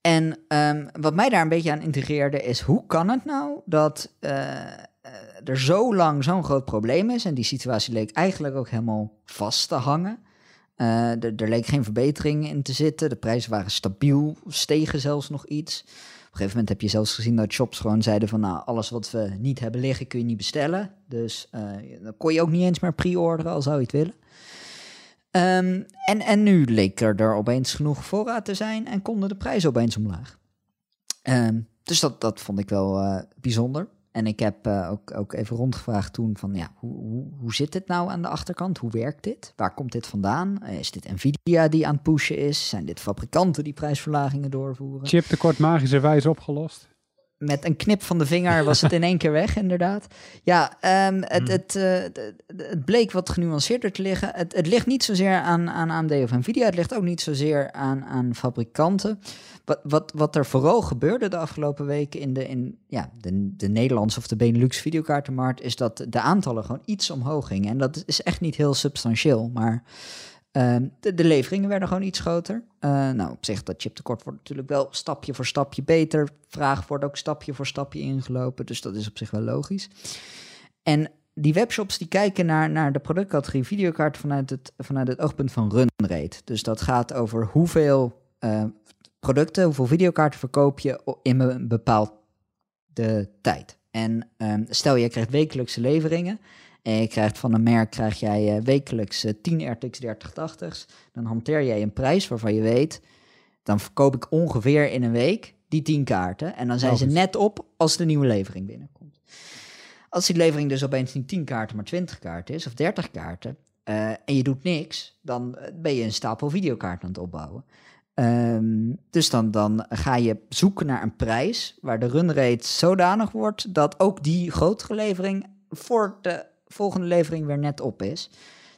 En um, wat mij daar een beetje aan integreerde is, hoe kan het nou dat er zo lang zo'n groot probleem is en die situatie leek eigenlijk ook helemaal vast te hangen. Er, er leek geen verbetering in te zitten, de prijzen waren stabiel, stegen zelfs nog iets een gegeven moment heb je zelfs gezien dat shops gewoon zeiden van nou, alles wat we niet hebben liggen kun je niet bestellen. Dus uh, dan kon je ook niet eens meer pre-orderen, al zou je het willen. Um, en, en nu leek er, er opeens genoeg voorraad te zijn en konden de prijzen opeens omlaag. Um, dus dat, dat vond ik wel uh, bijzonder. En ik heb uh, ook, ook even rondgevraagd toen van, ja, hoe, hoe, hoe zit dit nou aan de achterkant? Hoe werkt dit? Waar komt dit vandaan? Uh, is dit Nvidia die aan het pushen is? Zijn dit fabrikanten die prijsverlagingen doorvoeren? Chiptekort magische wijze opgelost? Met een knip van de vinger was het in één keer weg, inderdaad. Ja, um, het, hmm. het, uh, het, bleek wat genuanceerder te liggen. Het, het ligt niet zozeer aan, aan AMD of Nvidia. Het ligt ook niet zozeer aan, aan fabrikanten. Wat, wat, wat er vooral gebeurde de afgelopen weken in de, in, ja, de, de Nederlandse of de Benelux videokaartenmarkt, is dat de aantallen gewoon iets omhoog gingen. En dat is echt niet heel substantieel, maar de, de, leveringen werden gewoon iets groter. Uh, nou, op zich, dat chiptekort wordt natuurlijk wel stapje voor stapje beter. Vraag wordt ook stapje voor stapje ingelopen, dus dat is op zich wel logisch. En die webshops die kijken naar, naar de productcategorie videokaart vanuit het, vanuit het oogpunt van run rate. Dus dat gaat over hoeveel uh, producten, hoeveel videokaarten verkoop je in een bepaalde tijd. En um, stel je krijgt wekelijkse leveringen en je krijgt van een merk krijg jij uh, wekelijks uh, 10 RTX 3080's, dan hanteer jij een prijs waarvan je weet, dan verkoop ik ongeveer in een week die 10 kaarten en dan zijn ze net op als de nieuwe levering binnenkomt. Als die levering dus opeens niet 10 kaarten, maar 20 kaarten is of 30 kaarten, uh, en je doet niks, dan eh, ben je een stapel videokaarten aan het opbouwen. Um, dus dan, dan ga je zoeken naar een prijs waar de runrate zodanig wordt dat ook die grotere levering voor de volgende levering weer net op is.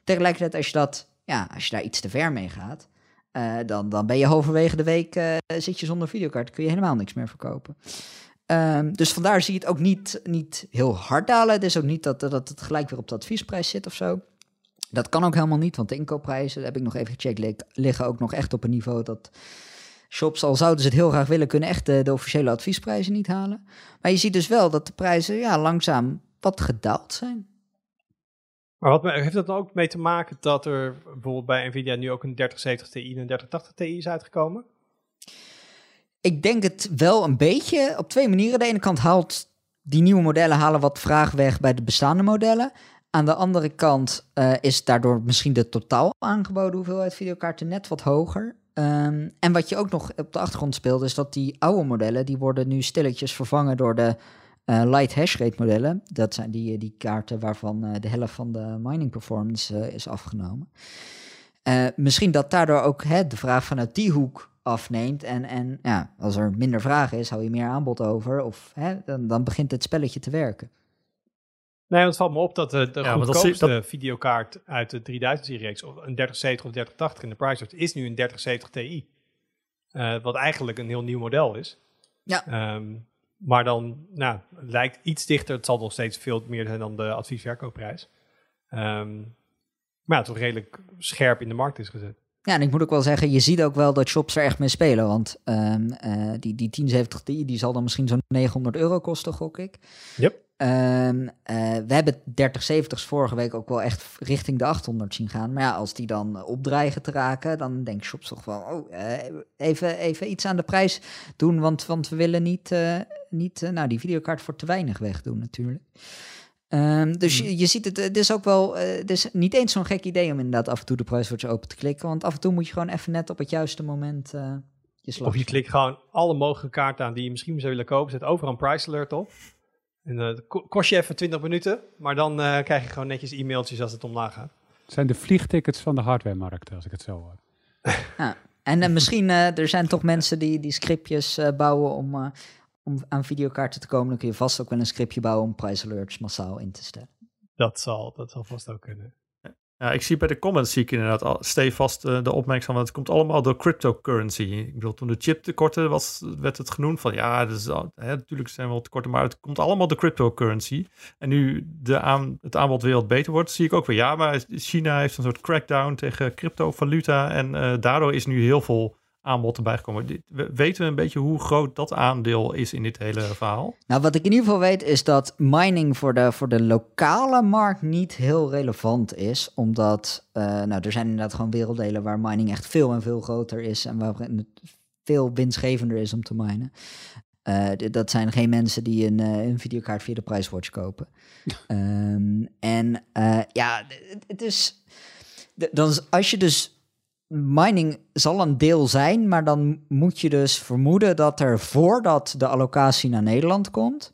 Tegelijkertijd, als je, dat, ja, als je daar iets te ver mee gaat, uh, dan, dan ben je halverwege de week uh, zit je zonder videokaart. kun je helemaal niks meer verkopen. Um, dus vandaar zie je het ook niet, niet heel hard dalen. Het is ook niet dat, dat het gelijk weer op de adviesprijs zit of zo. Dat kan ook helemaal niet, want de inkoopprijzen, heb ik nog even gecheckt, liggen ook nog echt op een niveau dat shops, al zouden ze het heel graag willen, kunnen echt de, de, officiële adviesprijzen niet halen. Maar je ziet dus wel dat de prijzen ja, langzaam wat gedaald zijn. Maar heeft dat ook mee te maken dat er bijvoorbeeld bij Nvidia nu ook een 3070 Ti en een 3080 Ti is uitgekomen? Ik denk het wel een beetje op twee manieren. De ene kant haalt die nieuwe modellen halen wat vraag weg bij de bestaande modellen. Aan de andere kant uh, is daardoor misschien de totaal aangeboden hoeveelheid videokaarten net wat hoger. Um, en wat je ook nog op de achtergrond speelt, is dat die oude modellen, die worden nu stilletjes vervangen door de uh, light hash rate modellen. Dat zijn die, die kaarten waarvan uh, de helft van de mining performance is afgenomen. misschien dat daardoor ook hè, de vraag vanuit die hoek afneemt. En, en ja, als er minder vragen is, hou je meer aanbod over. Of hè, dan, dan begint het spelletje te werken. Nee, want het valt me op dat de, de ja, goedkoopste dat... videokaart uit de 3000-serie, een 3070 of 3080 in de price is nu een 3070 Ti. Uh, wat eigenlijk een heel nieuw model is. Ja. Um, maar dan nou, lijkt iets dichter. Het zal nog steeds veel meer zijn dan de adviesverkoopprijs. Um, maar ja, toch redelijk scherp in de markt is gezet. Ja, en ik moet ook wel zeggen, je ziet ook wel dat shops er echt mee spelen. Want um, uh, die, die 1070 Ti, die zal dan misschien zo'n 900 euro kosten, gok ik. Yep. Um, uh, we hebben 3070's vorige week ook wel echt richting de 800 zien gaan. Maar ja, als die dan opdreigen te raken, dan denk shops toch wel, oh, uh, even, even iets aan de prijs doen. Want, want we willen niet, niet nou, die videokaart voor te weinig wegdoen natuurlijk. Um, dus hmm. je, je, ziet het, het is ook wel, het is niet eens zo'n gek idee om inderdaad af en toe de prijswatch open te klikken. Want af en toe moet je gewoon even net op het juiste moment je slag. Of je klikt gewoon alle mogelijke kaarten aan die je misschien zou willen kopen. Zet overal een price alert op. En uh, kost je even 20 minuten, maar dan krijg je gewoon netjes e-mailtjes als het omlaag gaat. Het zijn de vliegtickets van de hardwaremarkt, als ik het zo hoor. ja. En misschien, er zijn toch mensen die, die scriptjes bouwen om om aan videokaarten te komen, dan kun je vast ook wel een scriptje bouwen om price alerts massaal in te stellen. Dat zal, dat zal vast ook kunnen. Ja, ik zie bij de comments zie ik inderdaad al stevast uh, de opmerking van, het komt allemaal door cryptocurrency. Ik bedoel, toen de chip tekorten was, werd het genoemd van, ja, hè, natuurlijk zijn we wel tekorten, maar het komt allemaal door cryptocurrency. En nu de aan, het aanbod wereld beter wordt, zie ik ook weer, ja, maar China heeft een soort crackdown tegen cryptovaluta en uh, daardoor is nu heel veel aanbod erbij gekomen. Weten we een beetje hoe groot dat aandeel is in dit hele verhaal? Nou, wat ik in ieder geval weet is dat mining voor de, voor de lokale markt niet heel relevant is. Omdat uh, nou, er zijn inderdaad gewoon werelddelen waar mining echt veel en veel groter is. En waar het veel winstgevender is om te minen. Uh, dat zijn geen mensen die een, uh, een videokaart via de Pricewatch kopen. um, en ja, het, het is... Dan, als je dus mining zal een deel zijn, maar dan moet je dus vermoeden dat er voordat de allocatie naar Nederland komt,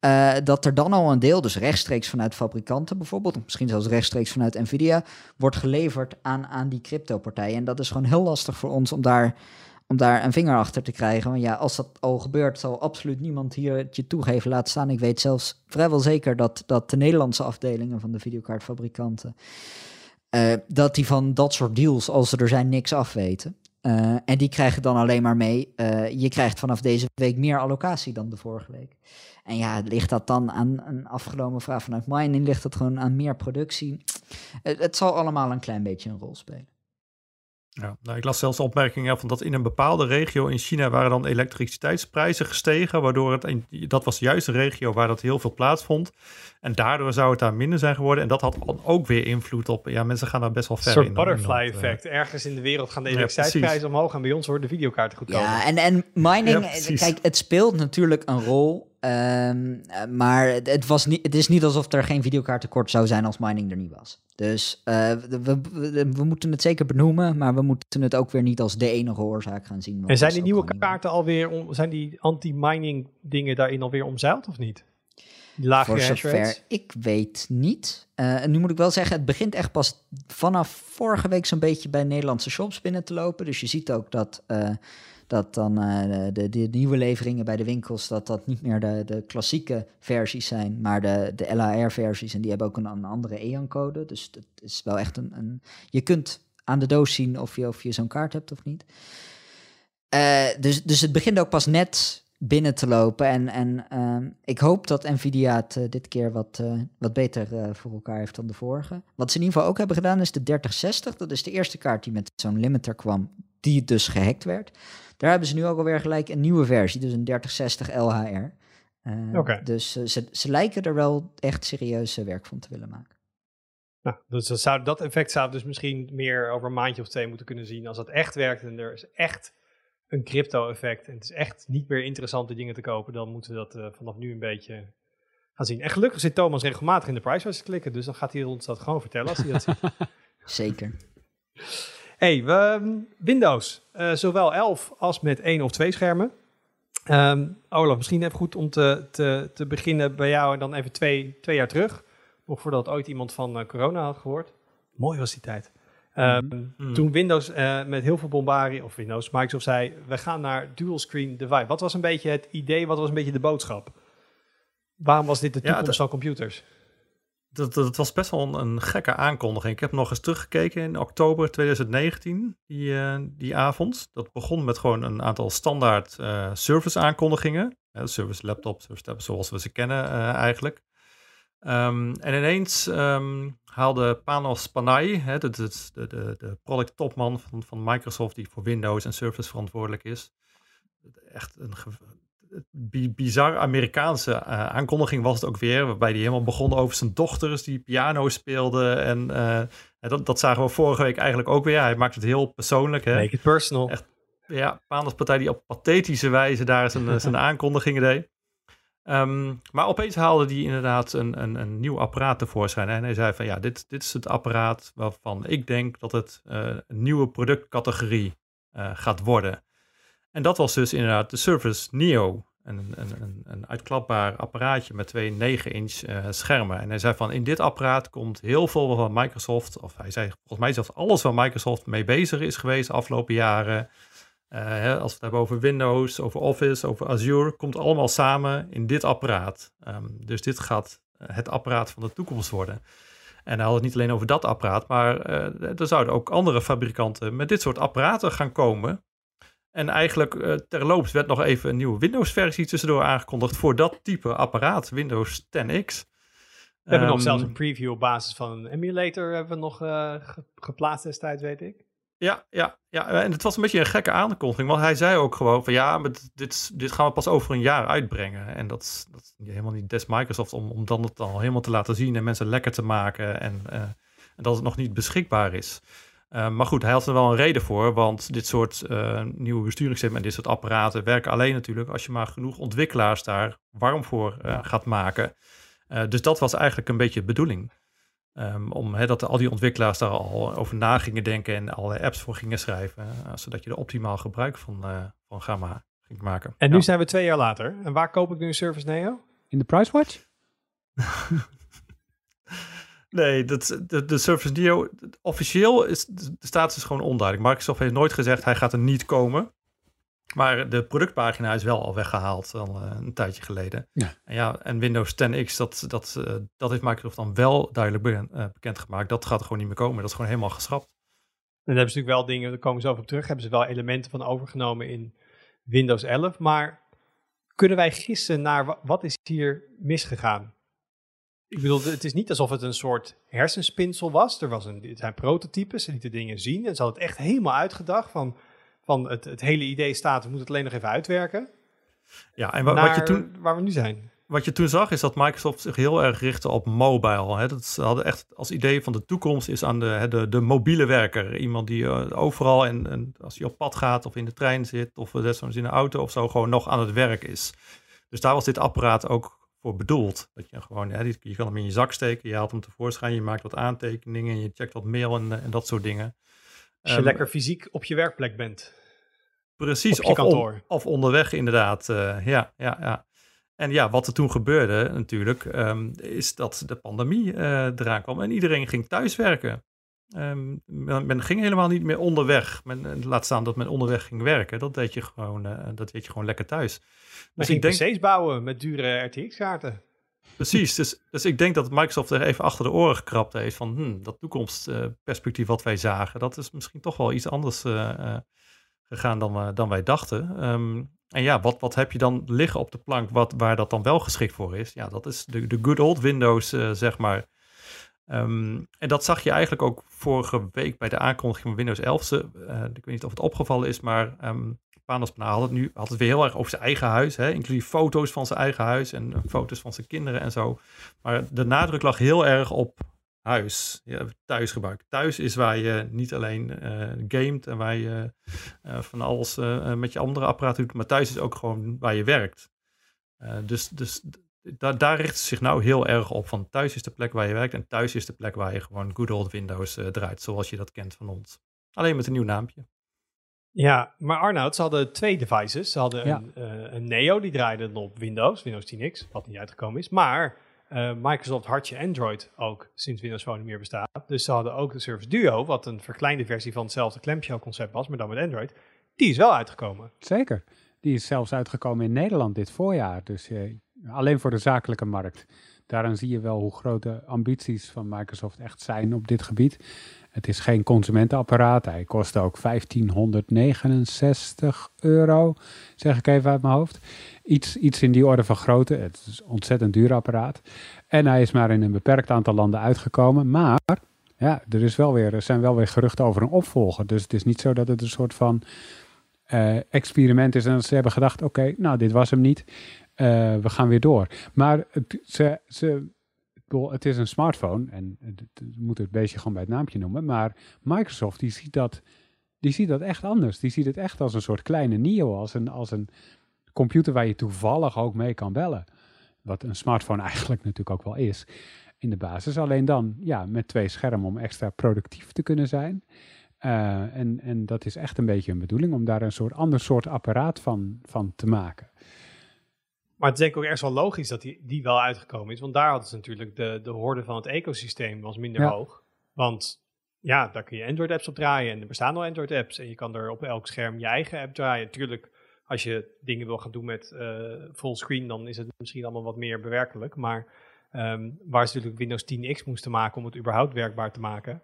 uh, dat er dan al een deel, dus rechtstreeks vanuit fabrikanten bijvoorbeeld, misschien zelfs rechtstreeks vanuit Nvidia, wordt geleverd aan, aan die crypto-partijen. En dat is gewoon heel lastig voor ons om daar, om daar een vinger achter te krijgen. Want ja, als dat al gebeurt, zal absoluut niemand hier het je toegeven laten staan. Ik weet zelfs vrijwel zeker dat, dat de Nederlandse afdelingen van de videokaartfabrikanten uh, dat die van dat soort deals, als ze er zijn, niks afweten. Uh, en die krijgen dan alleen maar mee. Uh, je krijgt vanaf deze week meer allocatie dan de vorige week. En ja, ligt dat dan aan een afgenomen vraag vanuit mining? Ligt dat gewoon aan meer productie? het zal allemaal een klein beetje een rol spelen. Ja, nou, ik las zelfs de opmerking van dat in een bepaalde regio in China waren dan elektriciteitsprijzen gestegen, waardoor het, dat was juist een regio waar dat heel veel plaatsvond. En daardoor zou het daar minder zijn geworden. En dat had ook weer invloed op, ja, mensen gaan daar best wel ver in. Een butterfly eh, effect. Ergens in de wereld gaan de elektriciteitsprijzen omhoog en bij ons worden de videokaarten goedkoper. Ja, en, en mining, kijk, het speelt natuurlijk een rol. Um, maar het, was niet, het is niet alsof er geen videokaartekort zou zijn als mining er niet was. Dus uh, we, we, we, moeten het zeker benoemen, maar we moeten het ook weer niet als de enige oorzaak gaan zien. En zijn die nieuwe kaarten alweer, om, zijn die anti-mining dingen daarin alweer omzeild of niet? Lage Voor zover ik weet niet. Uh, en nu moet ik wel zeggen, het begint echt pas vanaf vorige week zo'n beetje bij Nederlandse shops binnen te lopen. Dus je ziet ook dat... Uh, dat dan uh, de, de, nieuwe leveringen bij de winkels, dat dat niet meer de, de klassieke versies zijn, maar de, de LAR-versies. En die hebben ook een, een andere EAN-code. Dus het is wel echt een, een... Je kunt aan de doos zien of je, of je zo'n kaart hebt of niet. Uh, dus, dus het begint ook pas net binnen te lopen. En, en uh, ik hoop dat Nvidia het uh, dit keer wat, wat beter voor elkaar heeft dan de vorige. Wat ze in ieder geval ook hebben gedaan is de 3060. Dat is de eerste kaart die met zo'n limiter kwam, die dus gehackt werd. Daar hebben ze nu ook alweer gelijk een nieuwe versie, dus een 3060 LHR. Uh, Dus ze, ze lijken er wel echt serieus werk van te willen maken. Nou, dus dat, zou, dat effect zou dus misschien meer over een maandje of twee moeten kunnen zien. Als dat echt werkt en er is echt een crypto-effect en het is echt niet meer interessante dingen te kopen, dan moeten we dat uh, vanaf nu een beetje gaan zien. En gelukkig zit Thomas regelmatig in de price te klikken, dus dan gaat hij ons dat gewoon vertellen als hij dat ziet. Zeker. Hey, we, ehm, Windows, uh, zowel 11 als met één of twee schermen. Um, Olaf, misschien even goed om te, te, te beginnen bij jou en dan even twee, twee jaar terug. Nog voordat ooit iemand van uh, corona had gehoord. Mooi was die tijd. Um, Toen Windows uh, met heel veel bombarie, of Windows, Microsoft zei, we gaan naar dual screen device. Wat was een beetje het idee, wat was een beetje de boodschap? Waarom was dit de toekomst ja, van computers? Dat, was best wel een, gekke aankondiging. Ik heb nog eens teruggekeken in oktober 2019, die, uh, die avond. Dat begon met gewoon een aantal standaard uh, service aankondigingen. service laptop, service tablet, zoals we ze kennen eigenlijk. Um, en ineens um, haalde Panos Panay, hè, de, de, de, de product topman van, van Microsoft, die voor Windows en Surface verantwoordelijk is. Echt een bizar Amerikaanse uh, aankondiging was het ook weer, waarbij hij helemaal begon over zijn dochters die piano speelden. En uh, dat, dat zagen we vorige week eigenlijk ook weer. Hij maakt het heel persoonlijk. Hè. Make it personal. Echt, ja, Partij die op pathetische wijze daar zijn, zijn aankondigingen deed. Um, maar opeens haalde hij inderdaad een, een, een nieuw apparaat tevoorschijn. En hij zei van ja, dit, dit is het apparaat waarvan ik denk dat het een nieuwe productcategorie gaat worden. En dat was dus inderdaad de Surface Neo. Een, een, een, uitklapbaar apparaatje met twee 9-inch uh, schermen. En hij zei van in dit apparaat komt heel veel van Microsoft, of hij zei volgens mij zelfs alles waar Microsoft mee bezig is geweest de afgelopen jaren. Uh, hè, als we het hebben over Windows, over Office, over Azure, komt allemaal samen in dit apparaat. Um, dus dit gaat uh, het apparaat van de toekomst worden. En hij had het niet alleen over dat apparaat, maar er zouden ook andere fabrikanten met dit soort apparaten gaan komen. En eigenlijk terloops werd nog even een nieuwe Windows-versie tussendoor aangekondigd voor dat type apparaat, Windows 10X. We hebben um, nog zelfs een preview op basis van een emulator hebben we nog geplaatst destijds, weet ik. Ja, ja, ja, en het was een beetje een gekke aankondiging, want hij zei ook gewoon van ja, maar dit, dit gaan we pas over een jaar uitbrengen. En dat is, dat is helemaal niet des Microsoft om, om dan het al helemaal te laten zien en mensen lekker te maken en, uh, en dat het nog niet beschikbaar is. Uh, maar goed, hij had er wel een reden voor, want dit soort uh, nieuwe besturingssystemen en dit soort apparaten werken alleen natuurlijk als je maar genoeg ontwikkelaars daar warm voor gaat maken. dus dat was eigenlijk een beetje de bedoeling. Um, om he, dat al die ontwikkelaars daar al over na gingen denken en alle apps voor gingen schrijven. Uh, zodat je er optimaal gebruik van, uh, van gaan ma ging maken. En nu zijn we twee jaar later. En waar koop ik nu een Service Neo? In de Pricewatch? nee, dat, de, de Surface Neo, officieel is de status is gewoon onduidelijk. Microsoft heeft nooit gezegd hij gaat er niet komen. Maar de productpagina is wel al weggehaald al uh, een tijdje geleden. Ja. En, ja, en Windows 10X, dat, dat, uh, dat heeft Microsoft dan wel duidelijk bekend, uh, bekendgemaakt. Dat gaat er gewoon niet meer komen. Dat is gewoon helemaal geschrapt. En dan hebben ze natuurlijk wel dingen, daar komen ze over op terug, hebben ze wel elementen van overgenomen in Windows 11. Maar kunnen wij gissen naar wat is hier misgegaan? Ik bedoel, het is niet alsof het een soort hersenspinsel was. Er was een, het zijn prototypes, ze lieten dingen zien. En ze hadden het echt helemaal uitgedacht van van het, het hele idee staat, we moeten het alleen nog even uitwerken. Ja, en wat je toen, waar we nu zijn. Wat je toen zag is dat Microsoft zich heel erg richtte op mobile. Hè. Dat ze hadden echt als idee van de toekomst is aan de, de, de mobiele werker. Iemand die uh, overal en, en, als hij op pad gaat of in de trein zit of desnoods in een auto of zo gewoon nog aan het werk is. Dus daar was dit apparaat ook voor bedoeld. Dat je gewoon, ja, je kan hem in je zak steken, je haalt hem tevoorschijn, je maakt wat aantekeningen, je checkt wat mail en, en dat soort dingen. Als je um, lekker fysiek op je werkplek bent. Precies, of, on, of, onderweg inderdaad. Uh, ja, ja, ja. En ja, wat er toen gebeurde natuurlijk, um, is dat de pandemie uh, eraan kwam en iedereen ging thuiswerken. Um, men, men, ging helemaal niet meer onderweg. Men, eh, laat staan dat men onderweg ging werken. Dat deed je gewoon, uh, dat deed je gewoon lekker thuis. Maar dus ik denk, PC's bouwen met dure RTX-kaarten. Precies, dus, dus ik denk dat Microsoft er even achter de oren gekrapt heeft van hmm, dat toekomstperspectief wat wij zagen, dat is misschien toch wel iets anders uh, gegaan dan, dan wij dachten. Um, en ja, wat, wat heb je dan liggen op de plank wat, waar dat dan wel geschikt voor is? Ja, dat is de, de good old Windows, zeg maar. Um, en dat zag je eigenlijk ook vorige week bij de aankondiging van Windows 11. Ze, uh, ik weet niet of het opgevallen is, maar um, Panos had het nu had het weer heel erg over zijn eigen huis, hè, inclusief foto's van zijn eigen huis en foto's van zijn kinderen en zo. Maar de nadruk lag heel erg op huis, ja, thuisgebruik. Thuis is waar je niet alleen uh, gamet en waar je van alles met je andere apparaten doet, maar thuis is ook gewoon waar je werkt. dus dus daar, daar richt het zich nou heel erg op. Van thuis is de plek waar je werkt en thuis is de plek waar je gewoon good old Windows draait, zoals je dat kent van ons. Alleen met een nieuw naampje. Ja, maar Arnoud, ze hadden twee devices. Ze hadden een, een, Neo, die draaide op Windows, Windows 10X, wat niet uitgekomen is. Maar uh, Microsoft had je Android ook sinds Windows Phone niet meer bestaat. Dus ze hadden ook de Surface Duo, wat een verkleinde versie van hetzelfde clamshell concept was, maar dan met Android. Die is wel uitgekomen. Zeker. Die is zelfs uitgekomen in Nederland dit voorjaar. Dus uh, alleen voor de zakelijke markt. Daaraan zie je wel hoe grote ambities van Microsoft echt zijn op dit gebied. Het is geen consumentenapparaat. Hij kost ook 1569 euro, zeg ik even uit mijn hoofd. Iets, iets in die orde van grootte. Het is een ontzettend duur apparaat. En hij is maar in een beperkt aantal landen uitgekomen. Maar ja, er, is wel weer, er zijn wel weer geruchten over een opvolger. Dus het is niet zo dat het een soort van uh, experiment is. En ze hebben gedacht, oké, nou dit was hem niet. Uh, we gaan weer door. Maar ze, ze, het is een smartphone en we moeten het beestje gewoon bij het naampje noemen. Maar Microsoft die ziet, dat, die ziet dat echt anders. Die ziet het echt als een soort kleine Neo, als een, als een computer waar je toevallig ook mee kan bellen. Wat een smartphone eigenlijk natuurlijk ook wel is in de basis. Alleen dan ja, met twee schermen om extra productief te kunnen zijn. Uh, en, en dat is echt een beetje een bedoeling om daar een soort ander soort apparaat van, van te maken. Maar het is denk ik ook ergens wel logisch dat die, die wel uitgekomen is. Want daar hadden ze natuurlijk de, de horde van het ecosysteem was minder hoog. Want ja, daar kun je Android-apps op draaien. En er bestaan al Android-apps. En je kan er op elk scherm je eigen app draaien. Natuurlijk, als je dingen wil gaan doen met uh, fullscreen, dan is het misschien allemaal wat meer bewerkelijk. Maar um, waar ze natuurlijk Windows 10X moesten maken om het überhaupt werkbaar te maken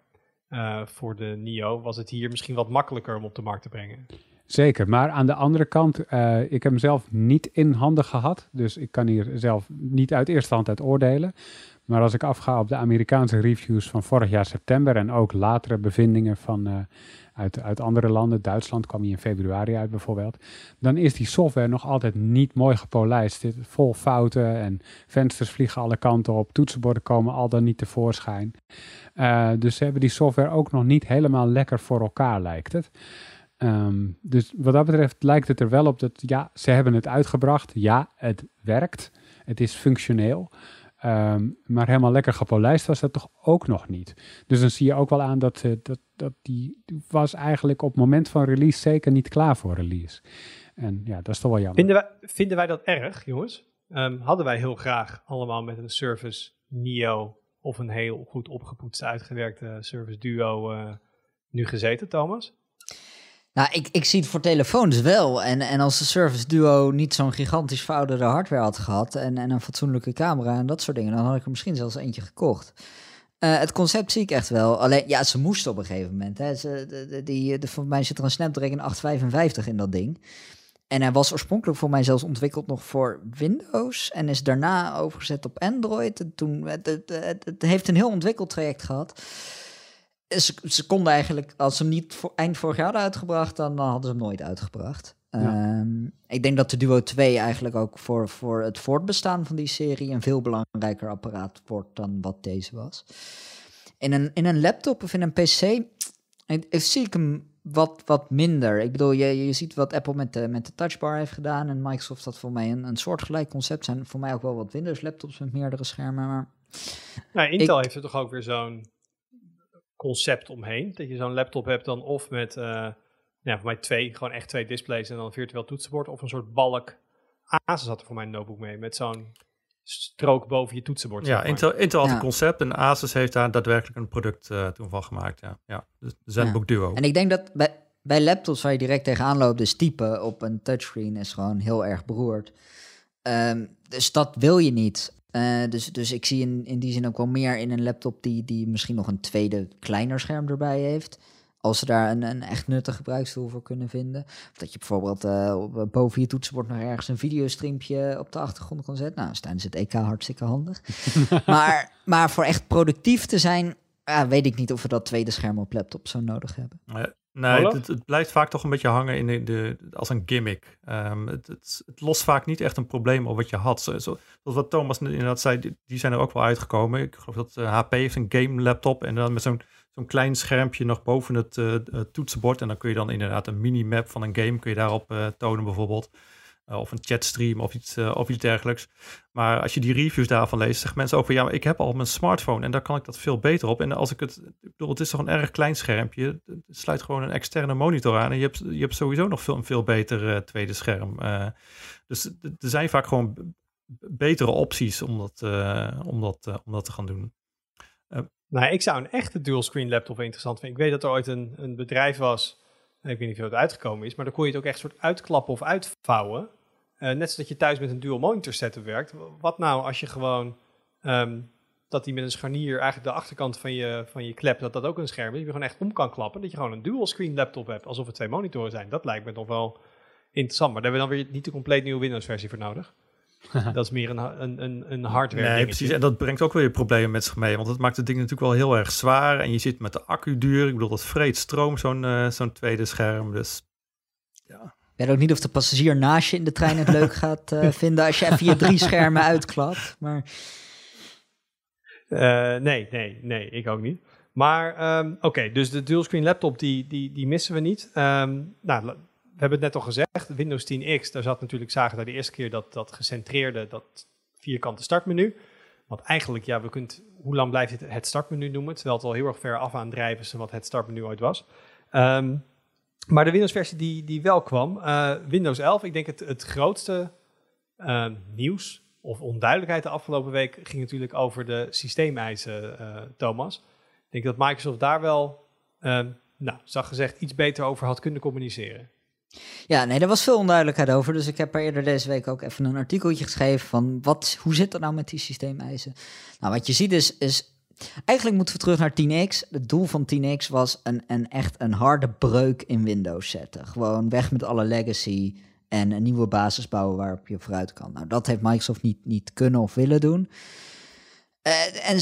uh, voor de NIO, was het hier misschien wat makkelijker om op de markt te brengen. Zeker, maar aan de andere kant, uh, ik heb hem zelf niet in handen gehad. Dus ik kan hier zelf niet uit eerste hand uit oordelen. Maar als ik afga op de Amerikaanse reviews van vorig jaar september en ook latere bevindingen van, uh, uit, uit andere landen, Duitsland kwam hij in februari uit bijvoorbeeld, dan is die software nog altijd niet mooi gepolijst. Vol fouten en vensters vliegen alle kanten op, toetsenborden komen al dan niet tevoorschijn. Uh, dus ze hebben die software ook nog niet helemaal lekker voor elkaar, lijkt het. Um, dus wat dat betreft lijkt het er wel op dat, ja, ze hebben het uitgebracht. Ja, het werkt. Het is functioneel. Um, maar helemaal lekker gepolijst was dat toch ook nog niet. Dus dan zie je ook wel aan dat, uh, dat, dat die was eigenlijk op het moment van release zeker niet klaar voor release. En ja, dat is toch wel jammer. Vinden wij, vinden wij dat erg, jongens? Um, hadden wij heel graag allemaal met een Service Neo of een heel goed opgepoetste, uitgewerkte Service Duo uh, nu gezeten, Thomas? Nou, ik, ik zie het voor telefoons wel. En, en als de Service Duo niet zo'n gigantisch verouderde hardware had gehad... En, en een fatsoenlijke camera en dat soort dingen... dan had ik er misschien zelfs eentje gekocht. Uh, het concept zie ik echt wel. Alleen, ja, ze moesten op een gegeven moment. Hè. Ze, de, die, de, voor mij zit er een Snapdragon 855 in dat ding. En hij was oorspronkelijk voor mij zelfs ontwikkeld nog voor Windows. En is daarna overgezet op Android. En toen, het, het, het, het heeft een heel ontwikkeld traject gehad ze, ze konden eigenlijk, als ze hem niet voor, eind vorig jaar hadden uitgebracht, dan, dan hadden ze hem nooit uitgebracht. Um, ik denk dat de Duo 2 eigenlijk ook voor, voor het voortbestaan van die serie een veel belangrijker apparaat wordt dan wat deze was. In een, in een laptop of in een PC zie ik hem wat, wat minder. Ik bedoel, je, je ziet wat Apple met de, met de touchbar heeft gedaan en Microsoft had voor mij een, een soortgelijk concept. Zijn voor mij ook wel wat Windows laptops met meerdere schermen, maar... Nou, Intel heeft er toch ook weer zo'n concept omheen. Dat je zo'n laptop hebt dan of met, uh, ja, voor mij twee, gewoon echt twee displays en dan een virtueel toetsenbord. Of een soort balk. Asus had er voor mijn notebook mee, met zo'n strook boven je toetsenbord. Ja, Intel, Intel had een concept en Asus heeft daar daadwerkelijk een product uh, toen van gemaakt. Ja, ja. Dus de ZenBook Duo. En ik denk dat bij, bij laptops waar je direct tegenaan loopt, dus typen op een touchscreen is gewoon heel erg beroerd. Um, dus dat wil je niet. Uh, dus, dus ik zie in, in die zin ook wel meer in een laptop die, die misschien nog een tweede kleiner scherm erbij heeft. Als ze daar een, een echt nuttig gebruikstoel voor kunnen vinden. Of dat je bijvoorbeeld uh, boven je toetsenbord nog ergens een videostreampje op de achtergrond kan zetten. Nou, is tijdens het EK hartstikke handig. maar, maar voor echt productief te zijn, uh, weet ik niet of we dat tweede scherm op laptop zo nodig hebben. Nee, het, het, blijft vaak toch een beetje hangen in de, de als een gimmick. Um, het, het, het, lost vaak niet echt een probleem op wat je had. Zoals zo, wat Thomas inderdaad zei, die, die, zijn er ook wel uitgekomen. Ik geloof dat uh, eh, HP heeft een game laptop en dan met zo'n zo'n klein schermpje nog boven het uh, toetsenbord. En dan kun je dan inderdaad een minimap van een game kun je daarop uh, tonen bijvoorbeeld. Uh, of een chatstream of iets, of iets dergelijks. Maar als je die reviews daarvan leest, zeggen mensen ook ja, maar ik heb al mijn smartphone en daar kan ik dat veel beter op. En als ik het, ik bedoel, het is toch een erg klein schermpje. Sluit gewoon een externe monitor aan en je hebt, je hebt sowieso nog veel, een veel beter tweede scherm. dus er zijn vaak gewoon betere opties om dat, om dat, om dat te gaan doen. Nou, ik zou een echte dual-screen laptop interessant vinden. Ik weet dat er ooit een, een bedrijf was, ik weet niet of het uitgekomen is, maar dan kon je het ook echt soort uitklappen of uitvouwen. Uh, net zoals je thuis met een dual monitor setup werkt. Wat nou als je gewoon, ehm, dat die met een scharnier eigenlijk de achterkant van je, van je klep, dat dat ook een scherm is, dat je gewoon echt om kan klappen. Dat je gewoon een dual-screen laptop hebt, alsof het twee monitoren zijn. Dat lijkt me nog wel interessant, maar daar hebben we dan weer niet de compleet nieuwe Windows versie voor nodig. dat is meer een, een, een, een hardware. Nee, precies. En dat brengt ook weer problemen met zich mee. Want het maakt het ding natuurlijk wel heel erg zwaar. En je zit met de accu duur. Ik bedoel, dat vreet stroom, zo'n uh, zo'n tweede scherm. Dus ja. Ik weet ook niet of de passagier naast je in de trein het leuk gaat uh, vinden als je even je drie schermen uitklapt. Maar... Uh, nee, nee, nee, ik ook niet. Maar um, oké, okay, dus de dualscreen laptop, die, die, die missen we niet. Um, nou, we hebben het net al gezegd, Windows 10X, daar zat natuurlijk, zagen we de eerste keer dat, dat gecentreerde, dat vierkante startmenu. Want eigenlijk, ja, we kunt, hoe lang blijft het het startmenu noemen, terwijl het al heel erg ver af aan drijven is wat het startmenu ooit was. Um, maar de Windows-versie die, die wel kwam, uh, Windows 11, ik denk het, het grootste uh, nieuws of onduidelijkheid de afgelopen week ging natuurlijk over de systeemeisen, uh, Thomas. Ik denk dat Microsoft daar wel, ehm, nou, zag gezegd, iets beter over had kunnen communiceren. Ja, nee, er was veel onduidelijkheid over. Dus ik heb er eerder deze week ook even een artikeltje geschreven van wat, hoe zit dat nou met die systeemeisen? Nou, wat je ziet is, is eigenlijk moeten we terug naar 10x. Het doel van 10x was een, een echt een harde breuk in Windows zetten. Gewoon weg met alle legacy en een nieuwe basis bouwen waarop je vooruit kan. Nou, dat heeft Microsoft niet, niet kunnen of willen doen. Uh, en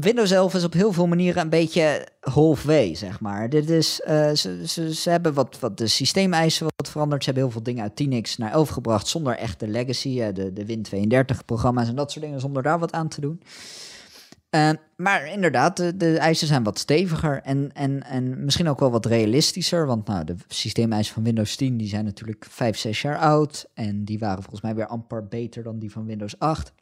Windows 11 is op heel veel manieren een beetje halfway, zeg maar. Dit is, uh, ze, ze, hebben wat, de systeemeisen wat veranderd. Ze hebben heel veel dingen uit 10x naar 11 gebracht zonder echte legacy. Uh, de, de Win32-programma's en dat soort dingen zonder daar wat aan te doen. maar inderdaad, de, de, eisen zijn wat steviger en, en, en misschien ook wel wat realistischer. Want nou, de systeemeisen van Windows 10 die zijn natuurlijk 5, 6 jaar oud. En die waren volgens mij weer amper beter dan die van Windows 8.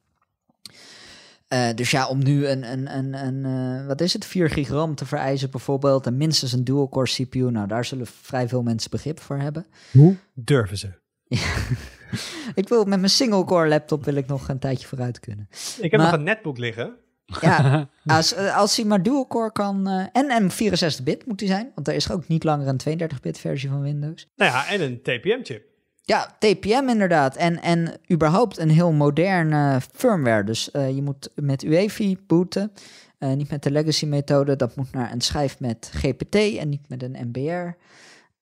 Uh, dus ja, om nu een, een, een, een uh, wat is het, 4 gig RAM te vereisen bijvoorbeeld, en minstens een dual-core CPU, nou daar zullen vrij veel mensen begrip voor hebben. Hoe durven ze? ik wil met mijn single-core laptop wil ik nog een tijdje vooruit kunnen. Ik heb nog een netbook liggen. Ja, als, uh, als hij maar dual-core kan, en, en 64-bit moet hij zijn, want er is ook niet langer een 32-bit versie van Windows. Nou ja, en een TPM-chip. Ja, TPM inderdaad. En, en überhaupt een heel moderne firmware. Dus uh, je moet met UEFI booten. Uh, niet met de legacy methode. Dat moet naar een schijf met GPT en niet met een MBR.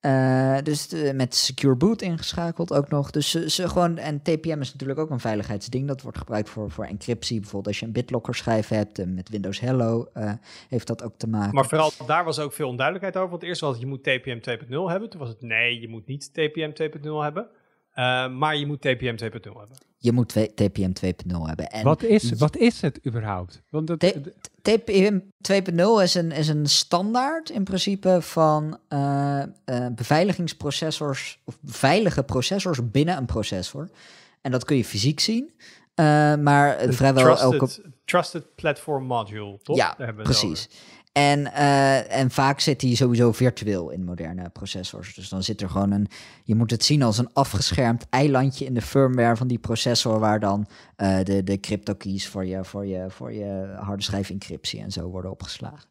Eh, dus met Secure Boot ingeschakeld ook nog. Dus ze, ze, gewoon, en TPM is natuurlijk ook een veiligheidsding. Dat wordt gebruikt voor, voor encryptie. Bijvoorbeeld als je een BitLocker schijf hebt. En met Windows Hello uh, heeft dat ook te maken. Maar vooral daar was ook veel onduidelijkheid over. Want eerst was het je moet TPM 2.0 hebben. Toen was het nee, je moet niet TPM 2.0 hebben. Uh, maar je moet TPM 2.0 hebben. Je moet TPM 2.0 hebben. En wat, is, wat is het überhaupt? Want dat, TPM 2.0 is een, is een standaard in principe van uh, uh, beveiligingsprocessors of veilige processors binnen een processor. En dat kun je fysiek zien. maar vrijwel trusted, elke... Trusted Platform Module, toch? Ja, precies. En, uh, en vaak zit die sowieso virtueel in moderne processors. Dus dan zit er gewoon een. Je moet het zien als een afgeschermd eilandje in de firmware van die processor. Waar dan uh, de, de crypto keys voor je, voor, je, voor je harde schijf encryptie en zo worden opgeslagen.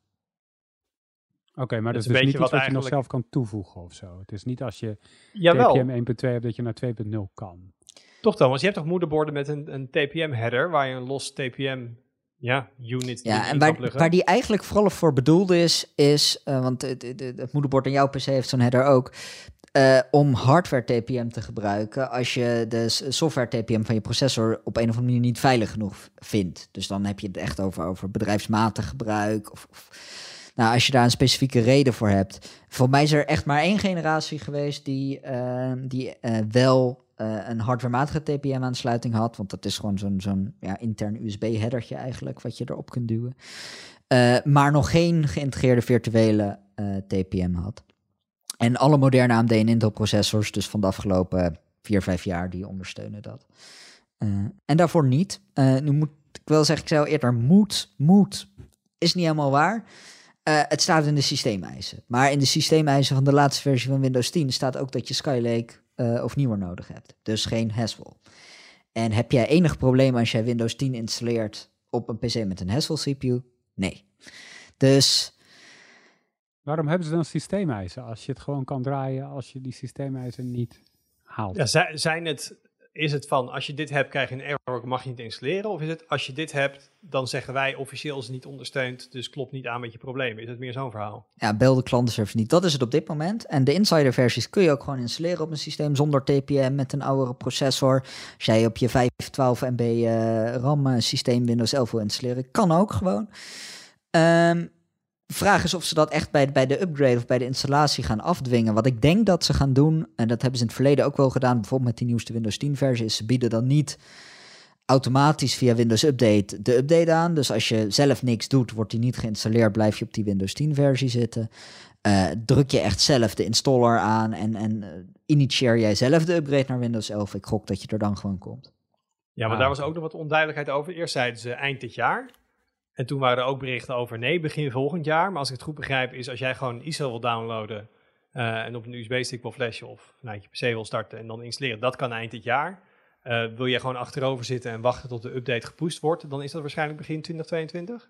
Oké, okay, maar dat is dus niet iets wat, je nog zelf kan toevoegen of zo. Het is niet als je TPM 1.2 hebt dat je naar 2.0 kan. Toch dan, want je hebt toch moederborden met een, een TPM-header waar je een los TPM ja, unit. Ja, en waar, waar die eigenlijk vooral voor bedoeld is, is, uh, want het, het, het, moederbord in jouw PC heeft zo'n header ook, uh, om hardware TPM te gebruiken als je de software TPM van je processor op een of andere manier niet veilig genoeg vindt. Dus dan heb je het echt over, over bedrijfsmatig gebruik of, of Nou, als je daar een specifieke reden voor hebt. Voor mij is er echt maar één generatie geweest die, ehm, die wel uh, een hardwarematige TPM-aansluiting had. Want dat is gewoon zo'n zo'n ja, intern USB-headertje eigenlijk, wat je erop kunt duwen. Uh, maar nog geen geïntegreerde virtuele TPM had. En alle moderne AMD en Intel processors, dus van de afgelopen vier, vijf jaar, die ondersteunen dat. en daarvoor niet. nu moet ik wel zeggen, ik zei eerder, moet, moet, is niet helemaal waar. Het staat in de systeemeisen. Maar in de systeemeisen van de laatste versie van Windows 10 staat ook dat je Skylake uh, of nieuwer nodig hebt. Dus geen Haswell. En heb jij enig probleem als jij Windows 10 installeert op een PC met een Haswell CPU? Nee. Dus. Waarom hebben ze dan systeemeisen als je het gewoon kan draaien als je die systeemeisen niet haalt? Ja, zijn het is het van als je dit hebt, krijg je een error, mag je niet installeren? Of is het als je dit hebt, dan zeggen wij officieel is het niet ondersteund, dus klopt niet aan met je problemen? Is het meer zo'n verhaal? Ja, bel de klantenservice niet. Dat is het op dit moment. En de insider versies kun je ook gewoon installeren op een systeem zonder TPM met een oudere processor. Als jij op je 512 MB uh, RAM systeem Windows 11 wil installeren, kan ook gewoon. Um, vraag is of ze dat echt bij, bij de upgrade of bij de installatie gaan afdwingen. Wat ik denk dat ze gaan doen, en dat hebben ze in het verleden ook wel gedaan, bijvoorbeeld met die nieuwste Windows 10 versie, is ze bieden dan niet automatisch via Windows Update de update aan. Dus als je zelf niks doet, wordt die niet geïnstalleerd, blijf je op die Windows 10 versie zitten. Uh, druk je echt zelf de installer aan en, en uh, initieer jij zelf de upgrade naar Windows 11. Ik gok dat je er dan gewoon komt. Ja, maar daar was ook nog wat onduidelijkheid over. Eerst zeiden ze eind dit jaar. En toen waren er ook berichten over nee, begin volgend jaar. Maar als ik het goed begrijp, is als jij gewoon ISO wil downloaden uh, en op een USB-stick wil flashen of vanuit je PC wil starten en dan installeren, dat kan eind dit jaar. Uh, wil je gewoon achterover zitten en wachten tot de update gepusht wordt, dan is dat waarschijnlijk begin 2022?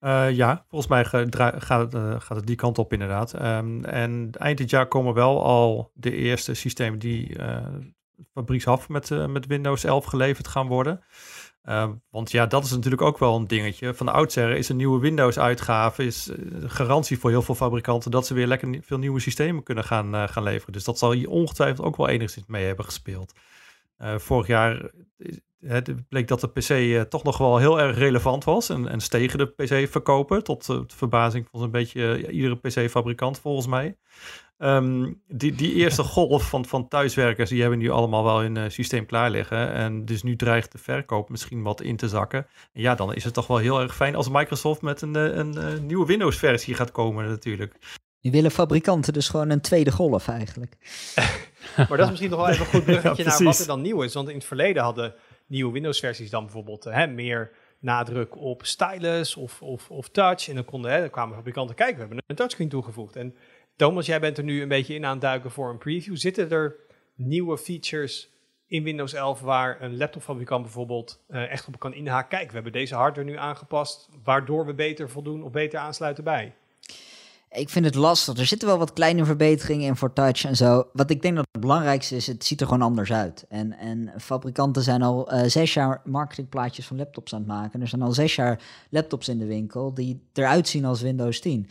Uh, eh, ja, volgens mij gaat het, gaat het die kant op inderdaad. Um, en eind dit jaar komen wel al de eerste systemen die fabrieksaf met, met Windows 11 geleverd gaan worden. Ehm, want ja, dat is natuurlijk ook wel een dingetje. Van de oudsher is een nieuwe Windows-uitgave is uh, garantie voor heel veel fabrikanten dat ze weer lekker veel nieuwe systemen kunnen gaan, uh, gaan leveren. Dus dat zal hier ongetwijfeld ook wel enigszins mee hebben gespeeld. Uh, vorig jaar bleek dat de PC toch nog wel heel erg relevant was en, en stegen de PC-verkopen tot de verbazing van zo'n beetje iedere PC-fabrikant volgens mij. Um, die, die eerste golf van, van thuiswerkers, die hebben nu allemaal wel hun uh, systeem klaar liggen. En dus nu dreigt de verkoop misschien wat in te zakken. En ja, dan is het toch wel heel erg fijn als Microsoft met een, een, een eh, nieuwe Windows-versie gaat komen natuurlijk. Nu willen fabrikanten dus gewoon een tweede golf eigenlijk. maar dat is misschien nog wel even een goed bruggetje naar wat er dan nieuw is. Want in het verleden hadden nieuwe Windows-versies dan bijvoorbeeld hè, meer nadruk op stylus of, of, of touch. En dan, konden, hè, dan kwamen fabrikanten kijken, we hebben een touchscreen toegevoegd. En Thomas, jij bent er nu een beetje in aan het duiken voor een preview. Zitten er nieuwe features in Windows 11 waar een laptopfabrikant bijvoorbeeld uh, echt op kan inhaken? Kijk, we hebben deze hardware nu aangepast, waardoor we beter voldoen of beter aansluiten bij. Ik vind het lastig. Er zitten wel wat kleine verbeteringen in voor touch en zo. Wat ik denk dat het belangrijkste is, het ziet er gewoon anders uit. En, en fabrikanten zijn al uh, zes jaar marketingplaatjes van laptops aan het maken. Er zijn al zes jaar laptops in de winkel die eruit zien als Windows 10.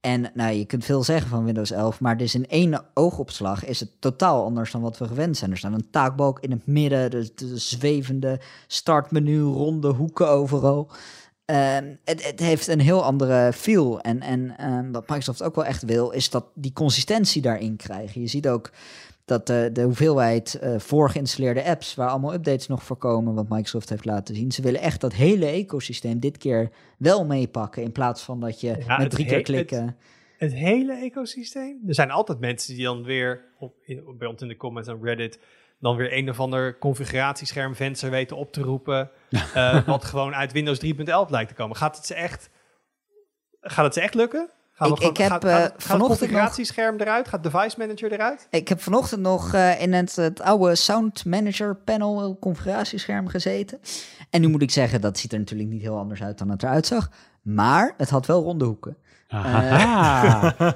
En nou, je kunt veel zeggen van Windows 11, maar dus in één oogopslag is het totaal anders dan wat we gewend zijn. Er staat een taakbalk in het midden, de, de zwevende startmenu, ronde hoeken overal. Uh, het, het, heeft een heel andere feel. En, en uh, wat Microsoft ook wel echt wil, is dat die consistentie daarin krijgen. Je ziet ook dat de, de hoeveelheid uh, voorgeïnstalleerde apps, waar allemaal updates nog voorkomen, wat Microsoft heeft laten zien. Ze willen echt dat hele ecosysteem dit keer wel meepakken, in plaats van dat je met drie keer klikken. Het, het, hele ecosysteem? Er zijn altijd mensen die dan weer, op, in, bij ons in de comments aan Reddit, dan weer een of ander configuratieschermvenster weten op te roepen, uh, wat gewoon uit Windows 3.11 lijkt te komen. Gaat het ze echt, gaat het ze echt lukken? Gaan ik, ik heb gaat, vanochtend het configuratiescherm nog, eruit? Gaat device manager eruit? Ik heb vanochtend nog uh, in het, het, oude sound manager panel configuratiescherm gezeten. En nu moet ik zeggen, dat ziet er natuurlijk niet heel anders uit dan het eruit zag. Maar het had wel ronde hoeken. Aha. Uh,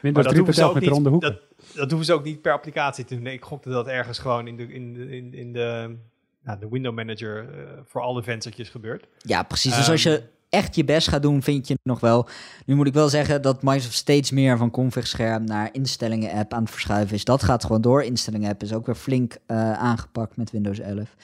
Windows 3 met ronde hoeken. Dat, dat hoeven ze ook niet per applicatie te doen. Nee, ik gokte dat ergens gewoon in de, in de, in, in de, nou, de window manager uh, voor alle venstertjes gebeurt. Ja, precies. Dus als ehm, je echt je best gaat doen, vind je nog wel. Nu moet ik wel zeggen dat Microsoft steeds meer van config scherm naar instellingen app aan het verschuiven is. Dat gaat gewoon door. Instellingen app is ook weer flink uh, aangepakt met Windows 11.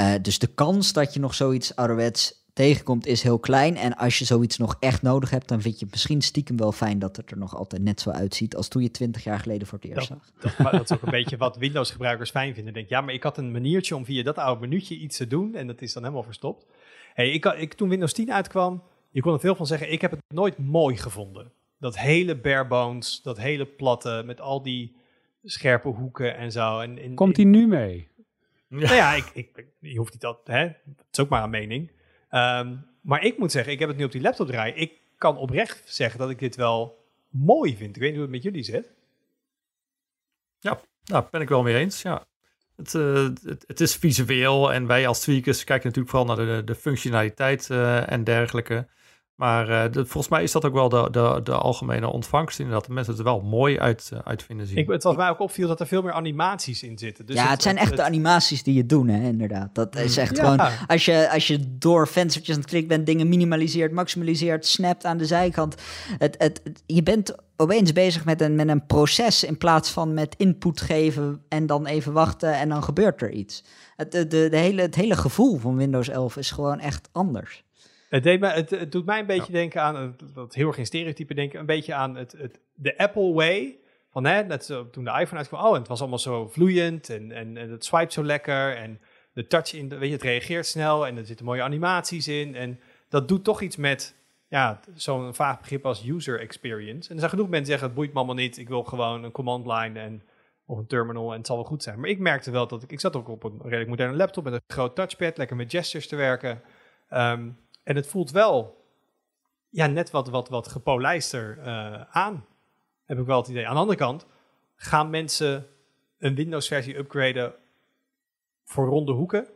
Uh, dus de kans dat je nog zoiets ouderwets tegenkomt is heel klein. En als je zoiets nog echt nodig hebt, dan vind je het misschien stiekem wel fijn dat het er nog altijd net zo uitziet als toen je twintig jaar geleden voor het eerst dat, zag. Dat, dat, is ook een beetje wat Windows-gebruikers fijn vinden. Denk, ja, maar ik had een maniertje om via dat oude minuutje iets te doen en dat is dan helemaal verstopt. Hey, ik, ik, toen Windows 10 uitkwam, je kon er veel van zeggen, ik heb het nooit mooi gevonden. Dat hele bare bones, dat hele platte, met al die scherpe hoeken en zo. En, en Komt hij nu mee? Ja. Nou ja, ik, ik, je hoeft niet dat, hè, het is ook maar een mening. Um, maar ik moet zeggen, ik heb het nu op die laptop draaien. Ik kan oprecht zeggen dat ik dit wel mooi vind. Ik weet niet hoe het met jullie zit. Ja, nou, ben ik wel mee eens. Ja. Het, uh, het, het, is visueel en wij als tweakers kijken natuurlijk vooral naar de, de functionaliteit uh, en dergelijke. Maar uh, de, volgens mij is dat ook wel de, de, de algemene ontvangst. Inderdaad, de mensen het er wel mooi uit, uh, uit vinden zien. Ik, het was mij ook opviel dat er veel meer animaties in zitten. Dus ja, het, het zijn echt de animaties die je doen, hè, inderdaad. Dat is echt ja. gewoon, als je, als je door venstertjes aan het klikken bent, dingen minimaliseert, maximaliseert, snapt aan de zijkant. Het, het, je bent opeens bezig met een, met een proces in plaats van met input geven en dan even wachten en dan gebeurt er iets. Het, de, de hele, het hele gevoel van Windows 11 is gewoon echt anders. Het, deed me, het, het, doet mij een beetje ja. denken aan, dat heel erg in stereotype denken, een beetje aan het, het, de Apple way. Van hè, net zo, toen de iPhone uitkwam, oh, en het was allemaal zo vloeiend en, en, en het swipe zo lekker en de touch in, weet je, het reageert snel en er zitten mooie animaties in. En dat doet toch iets met, ja, zo'n vaag begrip als user experience. En er zijn genoeg mensen die zeggen, het boeit me allemaal niet, ik wil gewoon een command line en of een terminal en het zal wel goed zijn. Maar ik merkte wel dat ik, ik zat ook op een redelijk moderne laptop met een groot touchpad, lekker met gestures te werken. Um, en het voelt wel ja, net wat, wat, wat gepolijster uh, aan. Heb ik wel het idee. Aan de andere kant gaan mensen een Windows-versie upgraden voor ronde hoeken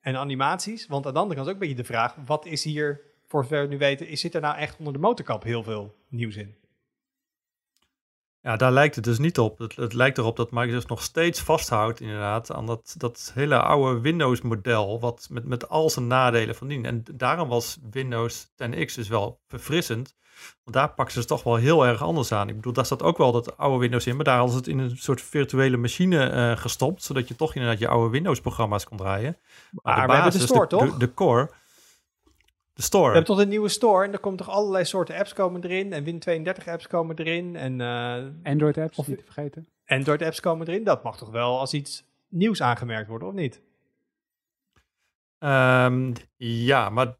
en animaties. Want aan de andere kant is ook een beetje de vraag: wat is hier, voor zover we nu weten, is, zit er nou echt onder de motorkap heel veel nieuws in? Ja, daar lijkt het dus niet op. Het, het, lijkt erop dat Microsoft nog steeds vasthoudt inderdaad aan dat, dat hele oude Windows-model, wat met, met al zijn nadelen van dien. En daarom was Windows 10X dus wel verfrissend, want daar pakken ze het toch wel heel erg anders aan. Ik bedoel, daar staat ook wel dat oude Windows in, maar daar hadden ze het in een soort virtuele machine uh, gestopt, zodat je toch inderdaad je oude Windows-programma's kon draaien. Maar, maar de basis, de store, toch? De, de core... De store. Je hebt toch een nieuwe store en er komen toch allerlei soorten apps komen erin. En Win32 apps komen erin. En, uh, Android apps, of niet te vergeten. Android apps komen erin. Dat mag toch wel als iets nieuws aangemerkt worden, of niet? Um, ja, maar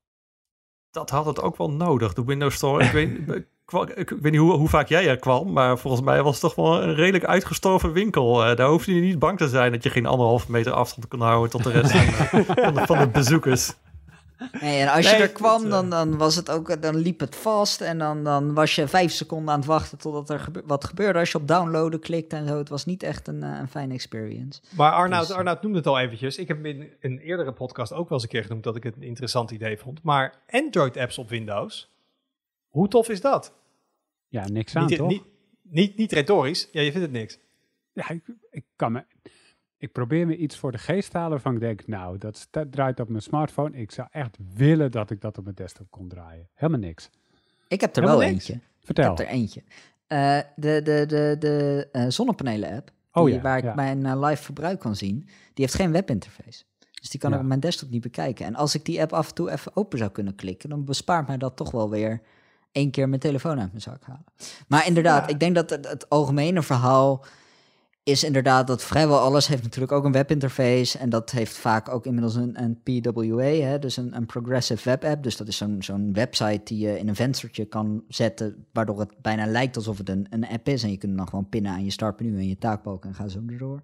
dat had het ook wel nodig, de Windows Store. ik, weet, ik weet niet hoe, hoe, vaak jij er kwam, maar volgens mij was het toch wel een redelijk uitgestorven winkel. Uh, daar hoefde je niet bang te zijn dat je geen anderhalve meter afstand kon houden tot de rest van, van, de, van de bezoekers. Nee, en als nee, je er kwam, dan, dan, was het ook, dan liep het vast. En dan, dan was je vijf seconden aan het wachten totdat er gebe wat gebeurde. Als je op downloaden klikt en zo. Het was niet echt een, een fijne experience. Maar Arnoud, dus, Arnoud noemde het al eventjes. Ik heb in een eerdere podcast ook wel eens een keer genoemd dat ik het een interessant idee vond. Maar Android-apps op Windows, hoe tof is dat? Ja, niks aan, niet, toch? Niet, niet, niet retorisch. Ja, je vindt het niks. Ja, ik, ik kan me ik probeer me iets voor de geest te halen waarvan ik denk, nou, dat, draait op mijn smartphone. Ik zou echt willen dat ik dat op mijn desktop kon draaien. Helemaal niks. Ik heb er Helemaal wel niks. eentje. Vertel. Ik heb er eentje. Uh, de de, de, de uh, zonnepanelen-app, oh, ja, waar ik ja. mijn uh, live verbruik kan zien, die heeft geen webinterface. Dus die kan ja. ik op mijn desktop niet bekijken. En als ik die app af en toe even open zou kunnen klikken, dan bespaart mij dat toch wel weer één keer mijn telefoon uit mijn zak halen. Maar inderdaad, ik denk dat het, het algemene verhaal is inderdaad dat vrijwel alles heeft natuurlijk ook een webinterface. En dat heeft vaak ook inmiddels een, een PWA, hè, dus een, een Progressive Web App. Dus dat is zo'n zo'n website die je in een venstertje kan zetten, waardoor het bijna lijkt alsof het een, een app is. En je kunt dan gewoon pinnen aan je startmenu en je taakbalk en ga zo erdoor.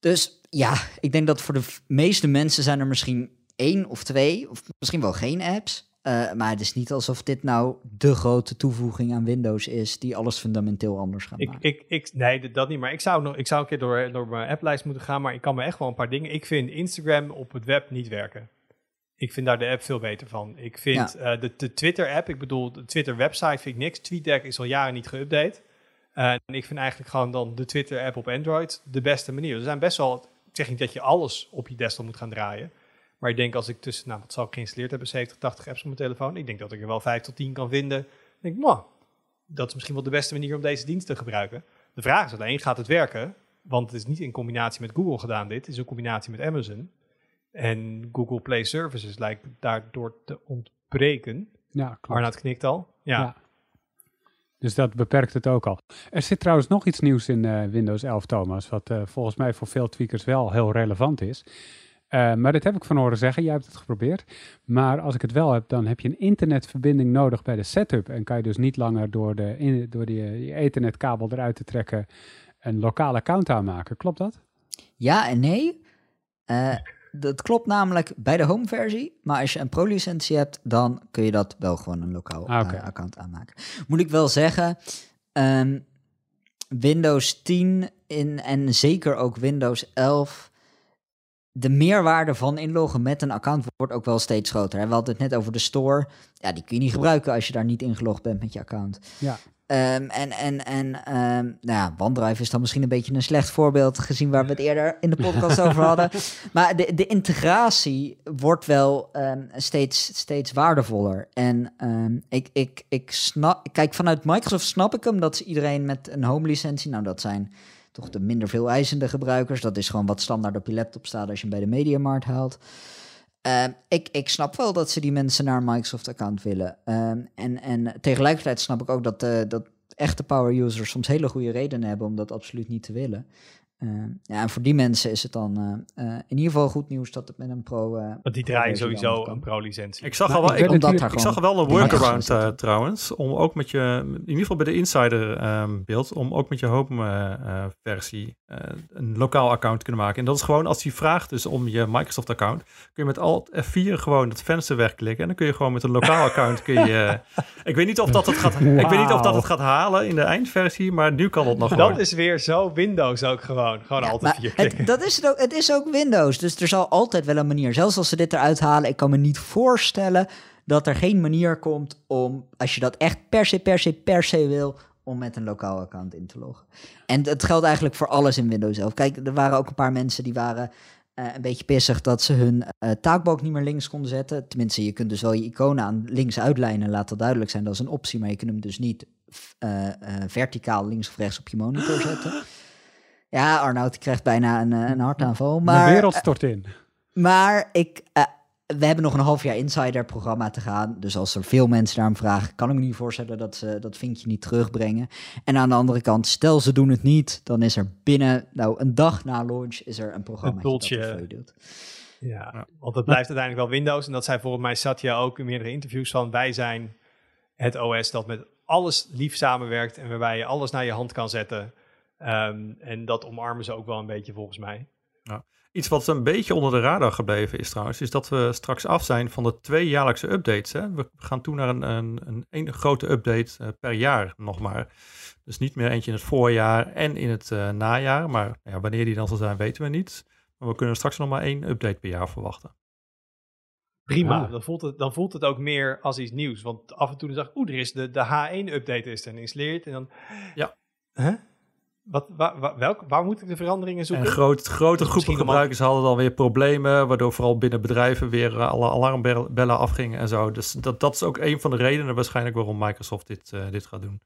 Dus ja, ik denk dat voor de meeste mensen zijn er misschien één of twee, of misschien wel geen apps. Uh, maar het is niet alsof dit nou de grote toevoeging aan Windows is die alles fundamenteel anders gaat ik, maken. Ik, ik, nee, dat niet. Maar ik zou, nog, ik zou een keer door, door mijn applijst moeten gaan. Maar ik kan me echt wel een paar dingen. Ik vind Instagram op het web niet werken. Ik vind daar de app veel beter van. Ik vind ja. uh, de, de Twitter-app, ik bedoel, de Twitter-website vind ik niks. TweetDeck is al jaren niet geüpdate. Uh, en ik vind eigenlijk gewoon dan de Twitter-app op Android de beste manier. Er zijn best wel, ik zeg niet dat je alles op je desktop moet gaan draaien. Maar ik denk als ik tussen, nou wat zal ik geïnstalleerd hebben, 70, 80 apps op mijn telefoon. Ik denk dat ik er wel 5 tot 10 kan vinden. Denk, nou, dat is misschien wel de beste manier om deze dienst te gebruiken. De vraag is alleen, gaat het werken? Want het is niet in combinatie met Google gedaan dit, het is in combinatie met Amazon. En Google Play Services lijkt daardoor te ontbreken. Ja, klopt. Arnoud knikt al. ja. Dus dat beperkt het ook al. Er zit trouwens nog iets nieuws in uh, Windows 11, Thomas, wat uh, volgens mij voor veel tweakers wel heel relevant is. Uh, maar dat heb ik van horen zeggen, jij hebt het geprobeerd. Maar als ik het wel heb, dan heb je een internetverbinding nodig bij de setup. En kan je dus niet langer door, de, in, door die, die ethernetkabel eruit te trekken een lokaal account aanmaken. Klopt dat? Ja en nee dat klopt namelijk bij de home versie. Maar als je een pro-licentie hebt, dan kun je dat wel gewoon een lokaal ah, eh, account aanmaken. Moet ik wel zeggen, ehm, Windows 10 in, en zeker ook Windows 11 de meerwaarde van inloggen met een account wordt ook wel steeds groter. We hadden het net over de store. Ja, die kun je niet gebruiken als je daar niet ingelogd bent met je account. Ja. Um, en en, en um, nou ja, OneDrive is dan misschien een beetje een slecht voorbeeld gezien waar we het eerder in de podcast over hadden. Maar de, de integratie wordt wel um, steeds, steeds waardevoller. En ik, ik, ik snap, kijk, vanuit Microsoft snap ik hem dat iedereen met een home licentie, nou dat zijn toch de minder veel eisende gebruikers. Dat is gewoon wat standaard op je laptop staat als je hem bij de Mediamarkt haalt. Uh, ik, ik snap wel dat ze die mensen naar een Microsoft-account willen. Uh, en, en tegelijkertijd snap ik ook dat, uh, dat echte power-users soms hele goede redenen hebben om dat absoluut niet te willen. Uh, ja, en voor die mensen is het dan uh, uh, in ieder geval goed nieuws dat het met een pro. Want die draaien sowieso een pro-licentie. Ik zag al wel, ik, ik, ik zag wel een workaround trouwens. Om ook met je, in ieder geval bij de insider um, beeld, om ook met je home versie een lokaal account te kunnen maken. En dat is gewoon als hij vraagt dus om je Microsoft account, kun je met Alt F4 gewoon het venster wegklikken. En dan kun je gewoon met een lokaal account kun je. ik weet niet of dat het gaat. Wow. Ik weet niet of dat het gaat halen in de eindversie, maar nu kan het nog. Dat gewoon. is weer zo Windows ook gewoon. Gewoon, ja, altijd het, dat is het, ook, het is ook Windows, dus er zal altijd wel een manier. Zelfs als ze dit eruit halen, ik kan me niet voorstellen dat er geen manier komt om, als je dat echt per se, per se, per se wil, om met een lokaal account in te loggen. En het geldt eigenlijk voor alles in Windows zelf. Kijk, er waren ook een paar mensen die waren uh, een beetje pissig dat ze hun uh, taakbalk niet meer links konden zetten. Tenminste, je kunt dus wel je iconen aan links uitlijnen, laat dat duidelijk zijn. Dat is een optie, maar je kunt hem dus niet uh, verticaal links of rechts op je monitor zetten. Ja, Arnoud krijgt bijna een, eh, een hartaanval. Maar, de wereld stort in. Maar ik, uh, we hebben nog een half jaar Insider-programma te gaan. Dus als er veel mensen naar hem vragen, kan ik me niet voorstellen dat ze dat vinkje niet terugbrengen. En aan de andere kant, stel ze doen het niet, dan is er binnen, nou een dag na launch, is er een programma dat doet. Ja, ja, want het blijft uiteindelijk wel Windows. En dat zei volgens mij Satya ook in meerdere interviews van, wij zijn het OS dat met alles lief samenwerkt en waarbij je alles naar je hand kan zetten. Um, en dat omarmen ze ook wel een beetje volgens mij. Ja. Iets wat een beetje onder de radar gebleven is trouwens, is dat we straks af zijn van de twee jaarlijkse updates. Hè? We gaan toe naar een, een, een, een grote update uh, per jaar nog maar. Dus niet meer eentje in het voorjaar en in het uh, najaar. Maar ja, wanneer die dan zal zijn, weten we niet. Maar we kunnen straks nog maar één update per jaar verwachten. Prima, ja. dan, voelt het, dan voelt het ook meer als iets nieuws. Want af en toe dan zag ik, oeh, er is de, de H1-update is dan geïnstalleerd. En dan, ja. Huh? Wat, waar, welk, waar moet ik de veranderingen zoeken? En groot, grote groepen gebruikers hadden dan weer problemen, waardoor vooral binnen bedrijven weer eh, alle alarmbellen afgingen en zo. Dus dat, dat is ook een van de redenen waarschijnlijk waarom Microsoft dit, uh, dit gaat doen.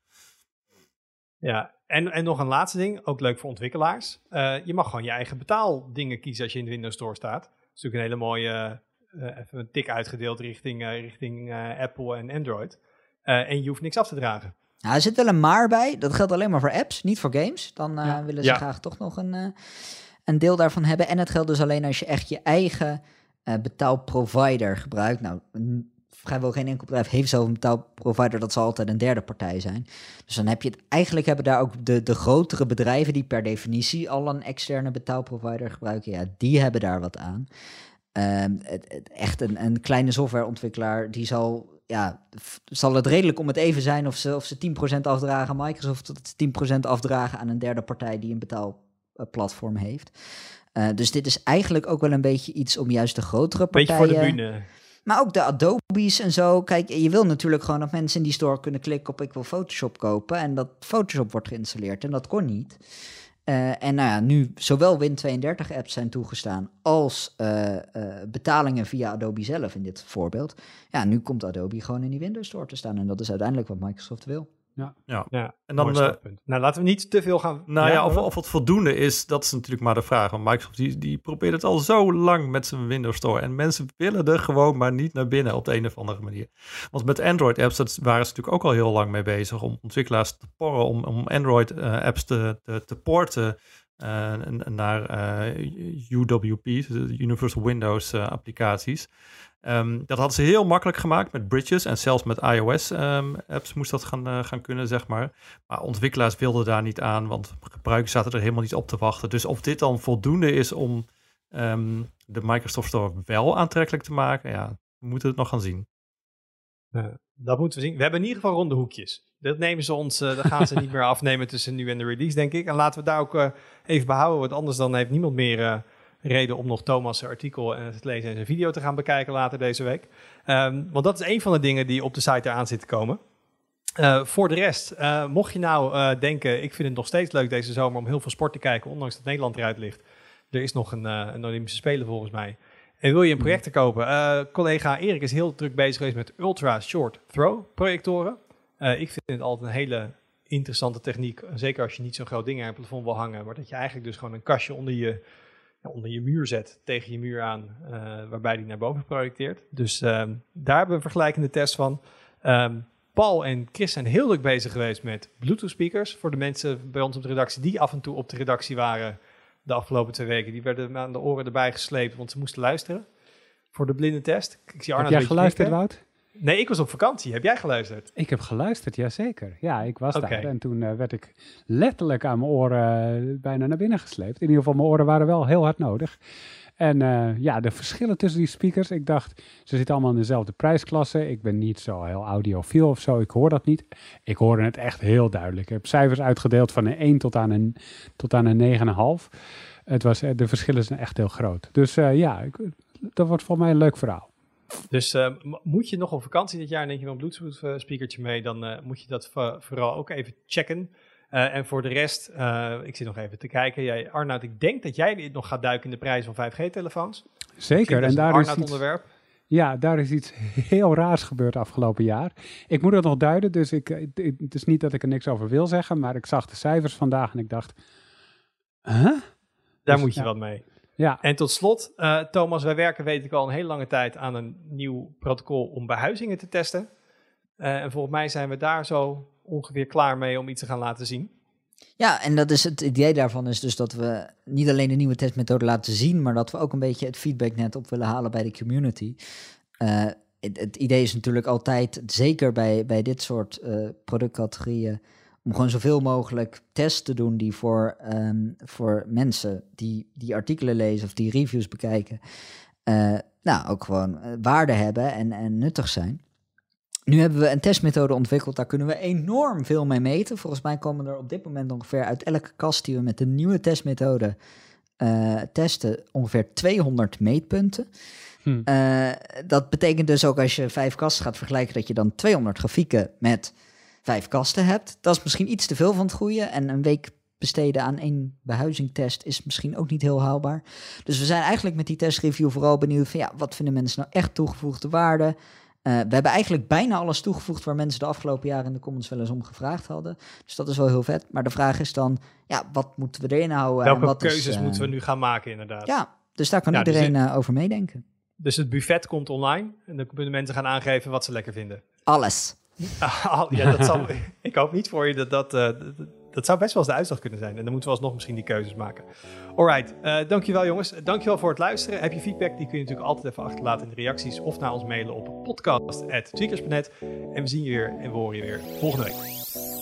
Ja, en, en nog een laatste ding, ook leuk voor ontwikkelaars. Uh, je mag gewoon je eigen betaaldingen kiezen als je in de Windows Store staat. Dat is natuurlijk een hele mooie, even een tik uitgedeeld richting, richting Apple en Android. en je hoeft niks af te dragen. Nou, er zit wel een maar bij. Dat geldt alleen maar voor apps, niet voor games. Dan uh, willen ze ja. graag toch nog een, uh, een deel daarvan hebben. En het geldt dus alleen als je echt je eigen uh, betaalprovider gebruikt. Nou, vrijwel geen enkel bedrijf heeft zelf een betaalprovider. Dat zal altijd een derde partij zijn. Dus dan heb je het... Eigenlijk hebben daar ook de, de grotere bedrijven... die per definitie al een externe betaalprovider gebruiken... ja, die hebben daar wat aan. Ehm, het, het, echt een, een kleine softwareontwikkelaar... die zal ja, zal het redelijk om het even zijn of ze, of ze 10% afdragen aan Microsoft, of 10% afdragen aan een derde partij die een betaalplatform heeft. Uh, dus dit is eigenlijk ook wel een beetje iets om juist de grotere partijen... Beetje voor de bühne. Maar ook de Adobe's en zo. Kijk, je wil natuurlijk gewoon dat mensen in die store kunnen klikken op ik wil Photoshop kopen. En dat Photoshop wordt geïnstalleerd. En dat kon niet. Uh, en nou ja, nu zowel Win32-apps zijn toegestaan als uh, uh, betalingen via Adobe zelf in dit voorbeeld. Ja, nu komt Adobe gewoon in die Windows Store te staan en dat is uiteindelijk wat Microsoft wil. Ja. ja. ja. En dan, uh, nou, laten we niet te veel gaan. Nou ja, of, of het voldoende is, dat is natuurlijk maar de vraag. Want Microsoft die, die probeert het al zo lang met zijn Windows Store. En mensen willen er gewoon maar niet naar binnen op de een of andere manier. Want met Android apps, dat waren ze natuurlijk ook al heel lang mee bezig. Om ontwikkelaars te porren, om, om Android uh, apps te, te, te porten. Uh, naar UWP, Universal Windows applicaties. Um, dat hadden ze heel makkelijk gemaakt met bridges en zelfs met iOS-apps um, moest dat gaan, gaan kunnen, zeg maar. Maar ontwikkelaars wilden daar niet aan, want gebruikers zaten er helemaal niet op te wachten. Dus of dit dan voldoende is om um, de Microsoft Store wel aantrekkelijk te maken, ja, we moeten het nog gaan zien. Dat moeten we zien. We hebben in ieder geval ronde hoekjes. Dat nemen ze ons, uh, dat gaan ze niet meer afnemen tussen nu en de release, denk ik. En laten we daar ook even behouden, want anders dan heeft niemand meer reden om nog Thomas' artikel en het lezen en zijn video te gaan bekijken later deze week. Um, want dat is een van de dingen die op de site eraan zit te komen. Voor de rest, mocht je nou denken, ik vind het nog steeds leuk deze zomer om heel veel sport te kijken, ondanks dat Nederland eruit ligt. Er is nog een, een Olympische Spelen volgens mij. En wil je een project kopen? collega Erik is heel druk bezig geweest met Ultra Short Throw projectoren. Ik vind het altijd een hele interessante techniek. Zeker als je niet zo'n groot ding aan het plafond wil hangen. Maar dat je eigenlijk dus gewoon een kastje onder je onder je muur zet, tegen je muur aan, uh, waarbij die naar boven projecteert. Dus um, daar hebben we een vergelijkende test van. Um, Paul en Chris zijn heel druk bezig geweest met Bluetooth speakers. Voor de mensen bij ons op de redactie die af en toe op de redactie waren de afgelopen twee weken. Die werden aan de oren erbij gesleept, want ze moesten luisteren voor de blinde test. Ik zie Heb jij geluisterd, Wout? Nee, ik was op vakantie. Heb jij geluisterd? Ik heb geluisterd, jazeker. Ja, ik was daar. En toen uh, werd ik letterlijk aan mijn oren uh, bijna naar binnen gesleept. In ieder geval, mijn oren waren wel heel hard nodig. En uh, ja, de verschillen tussen die speakers. Ik dacht, ze zitten allemaal in dezelfde prijsklasse. Ik ben niet zo heel audiofiel of zo. Ik hoor dat niet. Ik hoorde het echt heel duidelijk. Ik heb cijfers uitgedeeld van een 1 tot aan een, tot aan een 9,5. Het was, de verschillen zijn echt heel groot. Dus ja, ik, dat wordt voor mij een leuk verhaal. Dus uh, moet je nog op vakantie dit jaar en denk je wel een Bluetooth speakertje mee, dan uh, moet je dat vooral ook even checken. en voor de rest, ik zit nog even te kijken. Jij, Arnoud, ik denk dat jij nog gaat duiken in de prijs van 5G-telefoons. Zeker. En daar is iets, onderwerp. Ja, daar is iets heel raars gebeurd afgelopen jaar. Ik moet het nog duiden, dus ik, het is niet dat ik er niks over wil zeggen, maar ik zag de cijfers vandaag en ik dacht, huh? Daar dus, moet je wat mee. Ja. En tot slot, uh, Thomas, wij werken, weet ik al, een hele lange tijd aan een nieuw protocol om behuizingen te testen. Uh, en volgens mij zijn we daar zo ongeveer klaar mee om iets te gaan laten zien. Ja, en dat is het idee daarvan is dus dat we niet alleen de nieuwe testmethode laten zien, maar dat we ook een beetje het feedback net op willen halen bij de community. Uh, het, het, idee is natuurlijk altijd, zeker bij, bij dit soort productcategorieën, om gewoon zoveel mogelijk tests te doen die voor, um, voor mensen die die artikelen lezen of die reviews bekijken, uh, nou ook gewoon uh, waarde hebben en, en nuttig zijn. Nu hebben we een testmethode ontwikkeld, daar kunnen we enorm veel mee meten. Volgens mij komen er op dit moment ongeveer uit elke kast die we met de nieuwe testmethode uh, testen, ongeveer 200 meetpunten. Hm. dat betekent dus ook als je vijf kasten gaat vergelijken, dat je dan 200 grafieken met vijf kasten hebt. Dat is misschien iets te veel van het goede. En een week besteden aan één behuizingtest is misschien ook niet heel haalbaar. Dus we zijn eigenlijk met die testreview vooral benieuwd van ja, wat vinden mensen nou echt toegevoegde waarde? Uh, we hebben eigenlijk bijna alles toegevoegd waar mensen de afgelopen jaren in de comments wel eens om gevraagd hadden. Dus dat is wel heel vet. Maar de vraag is dan, ja, wat moeten we erin houden? Welke en wat keuzes is, uh, moeten we nu gaan maken inderdaad? Ja, dus daar kan ja, iedereen dus over meedenken. Dus het buffet komt online en dan kunnen mensen gaan aangeven wat ze lekker vinden. Alles. ja, dat zal, ik hoop niet voor je dat dat, uh, dat zou best wel eens de uitslag kunnen zijn. En dan moeten we alsnog misschien die keuzes maken. Alright, uh, dankjewel jongens. Dankjewel voor het luisteren. Heb je feedback, die kun je natuurlijk altijd even achterlaten in de reacties. Of naar ons mailen op podcast.tweakers.net. En we zien je weer en we horen je weer volgende week.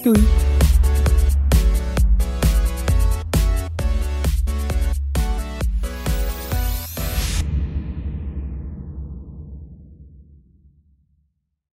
Doei.